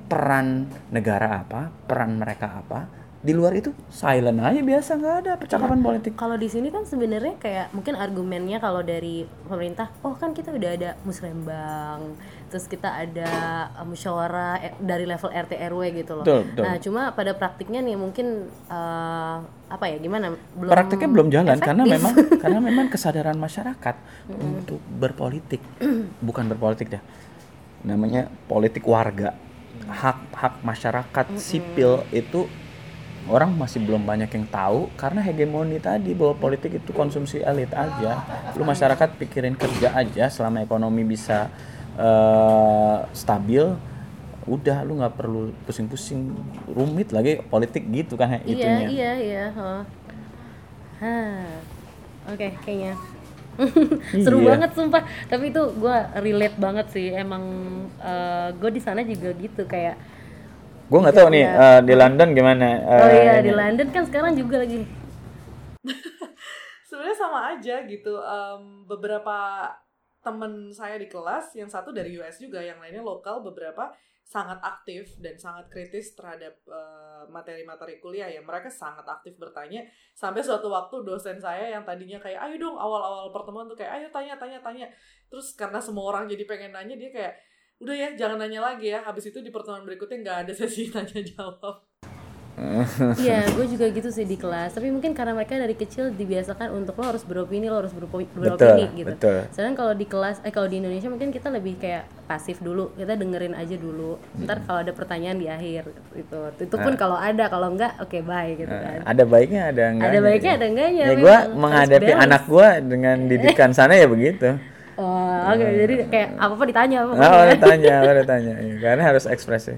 Speaker 4: peran negara apa, peran mereka apa. Di luar itu silent aja biasa nggak ada percakapan politik.
Speaker 3: Kalau di sini kan sebenarnya kayak mungkin argumennya kalau dari pemerintah, oh kan kita udah ada musrembang, terus kita ada uh, musyawarah eh, dari level RT RW gitu loh.
Speaker 4: Betul, betul.
Speaker 3: Nah cuma pada praktiknya nih mungkin uh, apa ya gimana? Belum
Speaker 4: Prakteknya belum jalan karena
Speaker 3: efektif.
Speaker 4: memang karena memang kesadaran masyarakat untuk berpolitik bukan berpolitik dah. Namanya politik warga. Hak-hak masyarakat sipil itu orang masih belum banyak yang tahu karena hegemoni tadi bahwa politik itu konsumsi elit aja. Lu masyarakat pikirin kerja aja selama ekonomi bisa eh, stabil udah lu nggak perlu pusing-pusing rumit lagi politik gitu kan
Speaker 3: Iya
Speaker 4: itunya.
Speaker 3: iya iya. huh. Oke kayaknya. Seru
Speaker 4: Iya.
Speaker 3: banget sumpah. Tapi itu gue relate banget sih. Emang gue di sana juga gitu kayak.
Speaker 4: Gue nggak tahu nih eh, di London gimana. eh,
Speaker 3: Oh iya di
Speaker 4: ini.
Speaker 3: London kan sekarang juga lagi.
Speaker 1: sebenarnya sama aja gitu Em, beberapa temen saya di kelas yang satu dari US juga yang lainnya lokal beberapa sangat aktif dan sangat kritis terhadap eh, materi-materi kuliah ya mereka sangat aktif bertanya sampai suatu waktu dosen saya yang tadinya kayak ayo dong awal-awal pertemuan tuh kayak ayo tanya tanya tanya terus karena semua orang jadi pengen nanya dia kayak udah ya jangan nanya lagi ya habis itu di pertemuan berikutnya nggak ada sesi tanya jawab
Speaker 3: Iya, gue juga gitu sih di kelas. Tapi mungkin karena mereka dari kecil dibiasakan untuk lo harus beropini, lo harus beropi- beropini gitu.
Speaker 4: betul.
Speaker 3: Sedangkan kalau di kelas, eh kalau di Indonesia mungkin kita lebih kayak pasif dulu, kita dengerin aja dulu. Ntar kalau ada pertanyaan di akhir itu, itu pun kalau ada, kalau enggak, oke bye gitu kan.
Speaker 4: ada baiknya ada enggaknya
Speaker 3: Ada baiknya,
Speaker 4: gitu.
Speaker 3: ada enggaknya,
Speaker 4: ya gue menghadapi anak gue dengan didikan sana ya begitu
Speaker 3: Oh, oke. Jadi kayak apa apa ditanya apa
Speaker 4: Nah, boleh tanya, boleh tanya. Iya, Karena harus ekspresi.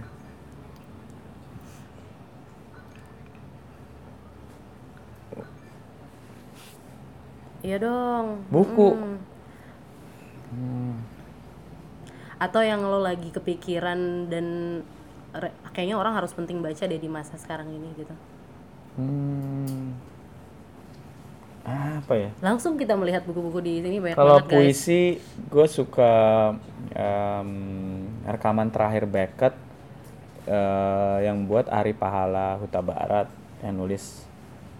Speaker 3: Iya dong.
Speaker 4: Buku.
Speaker 3: Mm. Atau yang lo lagi kepikiran dan kayaknya orang harus penting baca deh di masa sekarang ini gitu.
Speaker 4: Hmm. Apa ya?
Speaker 3: Langsung kita melihat buku-buku di sini banyak
Speaker 4: Kalau
Speaker 3: banget
Speaker 4: puisi, gue suka em, rekaman terakhir Beckett eh, yang buat Ari Pahala Huta Barat yang nulis.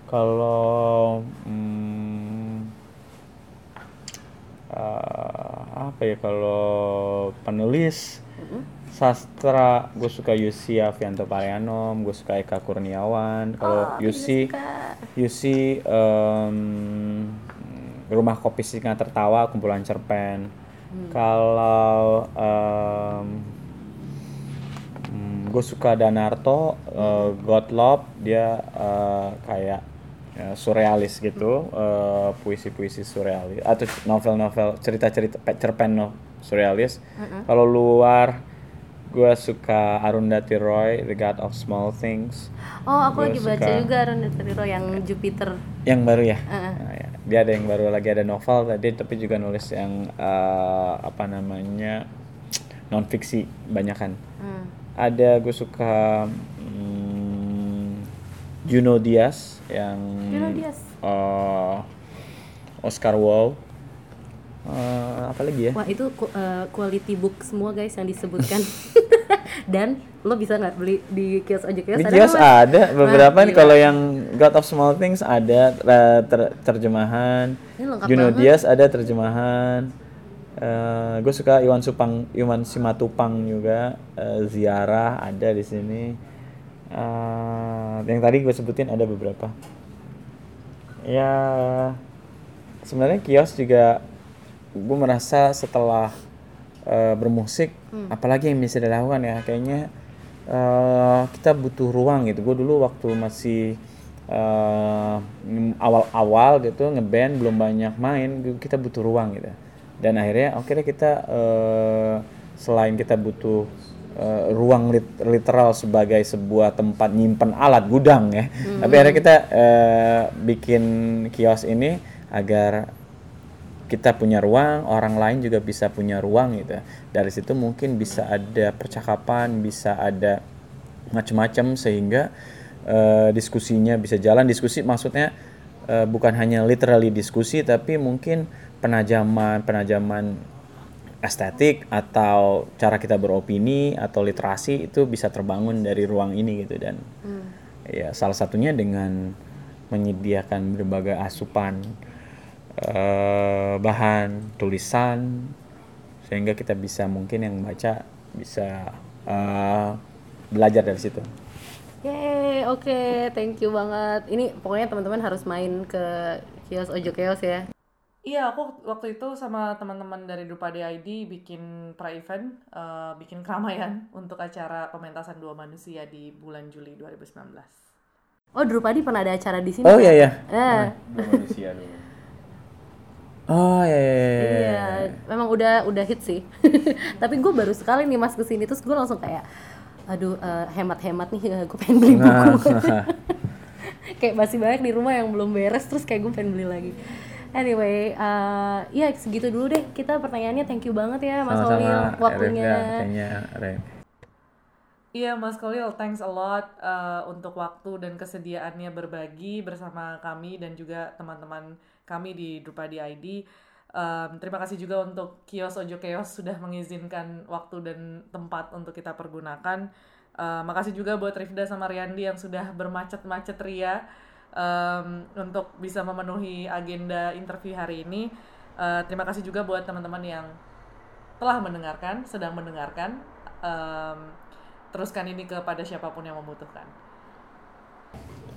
Speaker 4: Kalau hmm, eh, apa ya? Kalau penulis sastra, gue suka Yusi Avianto Parianom, gue suka Eka Kurniawan. Kalau Yusi Yusi em, rumah kopi singa tertawa kumpulan cerpen. Kalau gue suka Danarto eh, Gottlob dia eh, kayak eh, surrealis gitu eh, puisi-puisi surrealis atau novel-novel cerita-cerita pe- cerpen no, surrealis. Kalau luar gue suka Arundhati Roy The God of Small Things
Speaker 3: Oh, aku
Speaker 4: Gua
Speaker 3: lagi baca
Speaker 4: suka-
Speaker 3: juga Ronda Teriro yang Jupiter.
Speaker 4: yang baru ya Nah, ya. dia ada yang baru lagi ada novel tadi tapi juga nulis yang eh, apa namanya non fiksi banyak kan
Speaker 3: Hmm.
Speaker 4: ada gue suka hmm, Juno Diaz yang
Speaker 3: Juno Diaz.
Speaker 4: eh, Oscar Wilde Eh, apa lagi ya
Speaker 3: Wah, itu eh, quality book semua guys yang disebutkan. Dan lo bisa nggak beli di kios ojek kios?
Speaker 4: Di
Speaker 3: ada
Speaker 4: kios ada beberapa nih kalau yang God of Small Things ada ter- ter- terjemahan. Juno. Diaz ada terjemahan. gue suka Iwan Supang, Iwan Simatupang juga. Eh, Ziarah ada di sini. Eh, yang tadi gue sebutin ada beberapa. Ya sebenarnya kios juga gue merasa setelah eh, bermusik apalagi yang bisa dilakukan ya kayaknya eh, kita butuh ruang gitu. Gue dulu waktu masih eh, awal-awal gitu ngeband belum banyak main kita butuh ruang gitu. Dan akhirnya oke deh kita eh, selain kita butuh eh, ruang lit- literal sebagai sebuah tempat nyimpen alat gudang ya tapi akhirnya kita eh, bikin kios ini agar kita punya ruang, orang lain juga bisa punya ruang gitu. Dari situ mungkin bisa ada percakapan, bisa ada macam-macam sehingga eh, diskusinya bisa jalan. Diskusi maksudnya eh, bukan hanya literally diskusi tapi mungkin penajaman penajaman estetik atau cara kita beropini atau literasi itu bisa terbangun dari ruang ini gitu dan ya salah satunya dengan menyediakan berbagai asupan eh, bahan tulisan sehingga kita bisa mungkin yang baca bisa eh, belajar dari situ.
Speaker 3: Yeay, oke, thank you banget. Ini pokoknya teman-teman harus main ke kios ojek kios ya.
Speaker 1: Iya, aku waktu itu sama teman-teman dari Drupadi ID bikin pra-event, eh, bikin keramaian untuk acara pementasan dua manusia di bulan Juli 2019.
Speaker 3: Oh, Drupadi pernah ada acara di sini.
Speaker 4: Oh iya iya.
Speaker 3: Eh,
Speaker 5: Dua manusia dulu.
Speaker 4: Oh iya iya. iya, iya.
Speaker 3: Iya, memang udah udah hit sih. Tapi gue baru sekali nih mas ke sini terus gue langsung kayak, aduh eh, hemat-hemat nih, gue pengen beli
Speaker 4: Nah,
Speaker 3: buku. kayak masih banyak di rumah yang belum beres terus kayak gue pengen beli lagi. Anyway, eh, ya segitu dulu deh. Kita pertanyaannya thank you banget ya Mas Olil
Speaker 4: Sama-sama
Speaker 3: waktunya.
Speaker 4: Rifda, kayaknya Ren.
Speaker 1: Iya, Mas Kolil, thanks a lot uh, untuk waktu dan kesediaannya berbagi bersama kami dan juga teman-teman kami di Drupadi ID. Um, terima kasih juga untuk kios Ojo Kios sudah mengizinkan waktu dan tempat untuk kita pergunakan. Uh, makasih juga buat Rifda sama Riandi yang sudah bermacet-macet ria um, untuk bisa memenuhi agenda interview hari ini. Uh, terima kasih juga buat teman-teman yang telah mendengarkan, sedang mendengarkan. Um, teruskan ini kepada siapa pun yang membutuhkan.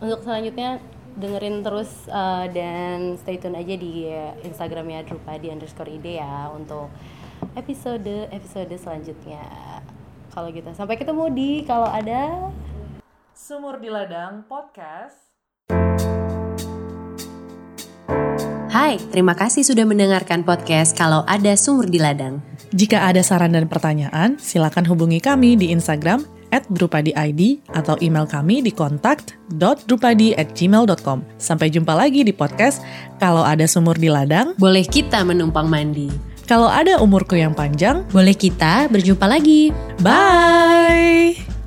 Speaker 3: Untuk selanjutnya dengerin terus uh, dan stay tune aja di Instagramnya Drupadi underscore ide ya untuk episode episode selanjutnya. Kalau gitu sampai ketemu di kalau ada
Speaker 1: Sumur di Ladang Podcast.
Speaker 2: Hai, terima kasih sudah mendengarkan podcast Kalau Ada Sumur di Ladang.
Speaker 1: Jika ada saran dan pertanyaan, silakan hubungi kami di Instagram at drupadi.id atau email kami di kontak.drupadi at gmail.com. Sampai jumpa lagi di podcast Kalau Ada Sumur di Ladang.
Speaker 2: Boleh kita menumpang mandi.
Speaker 1: Kalau ada umurku yang panjang,
Speaker 2: Boleh kita berjumpa lagi.
Speaker 1: bye!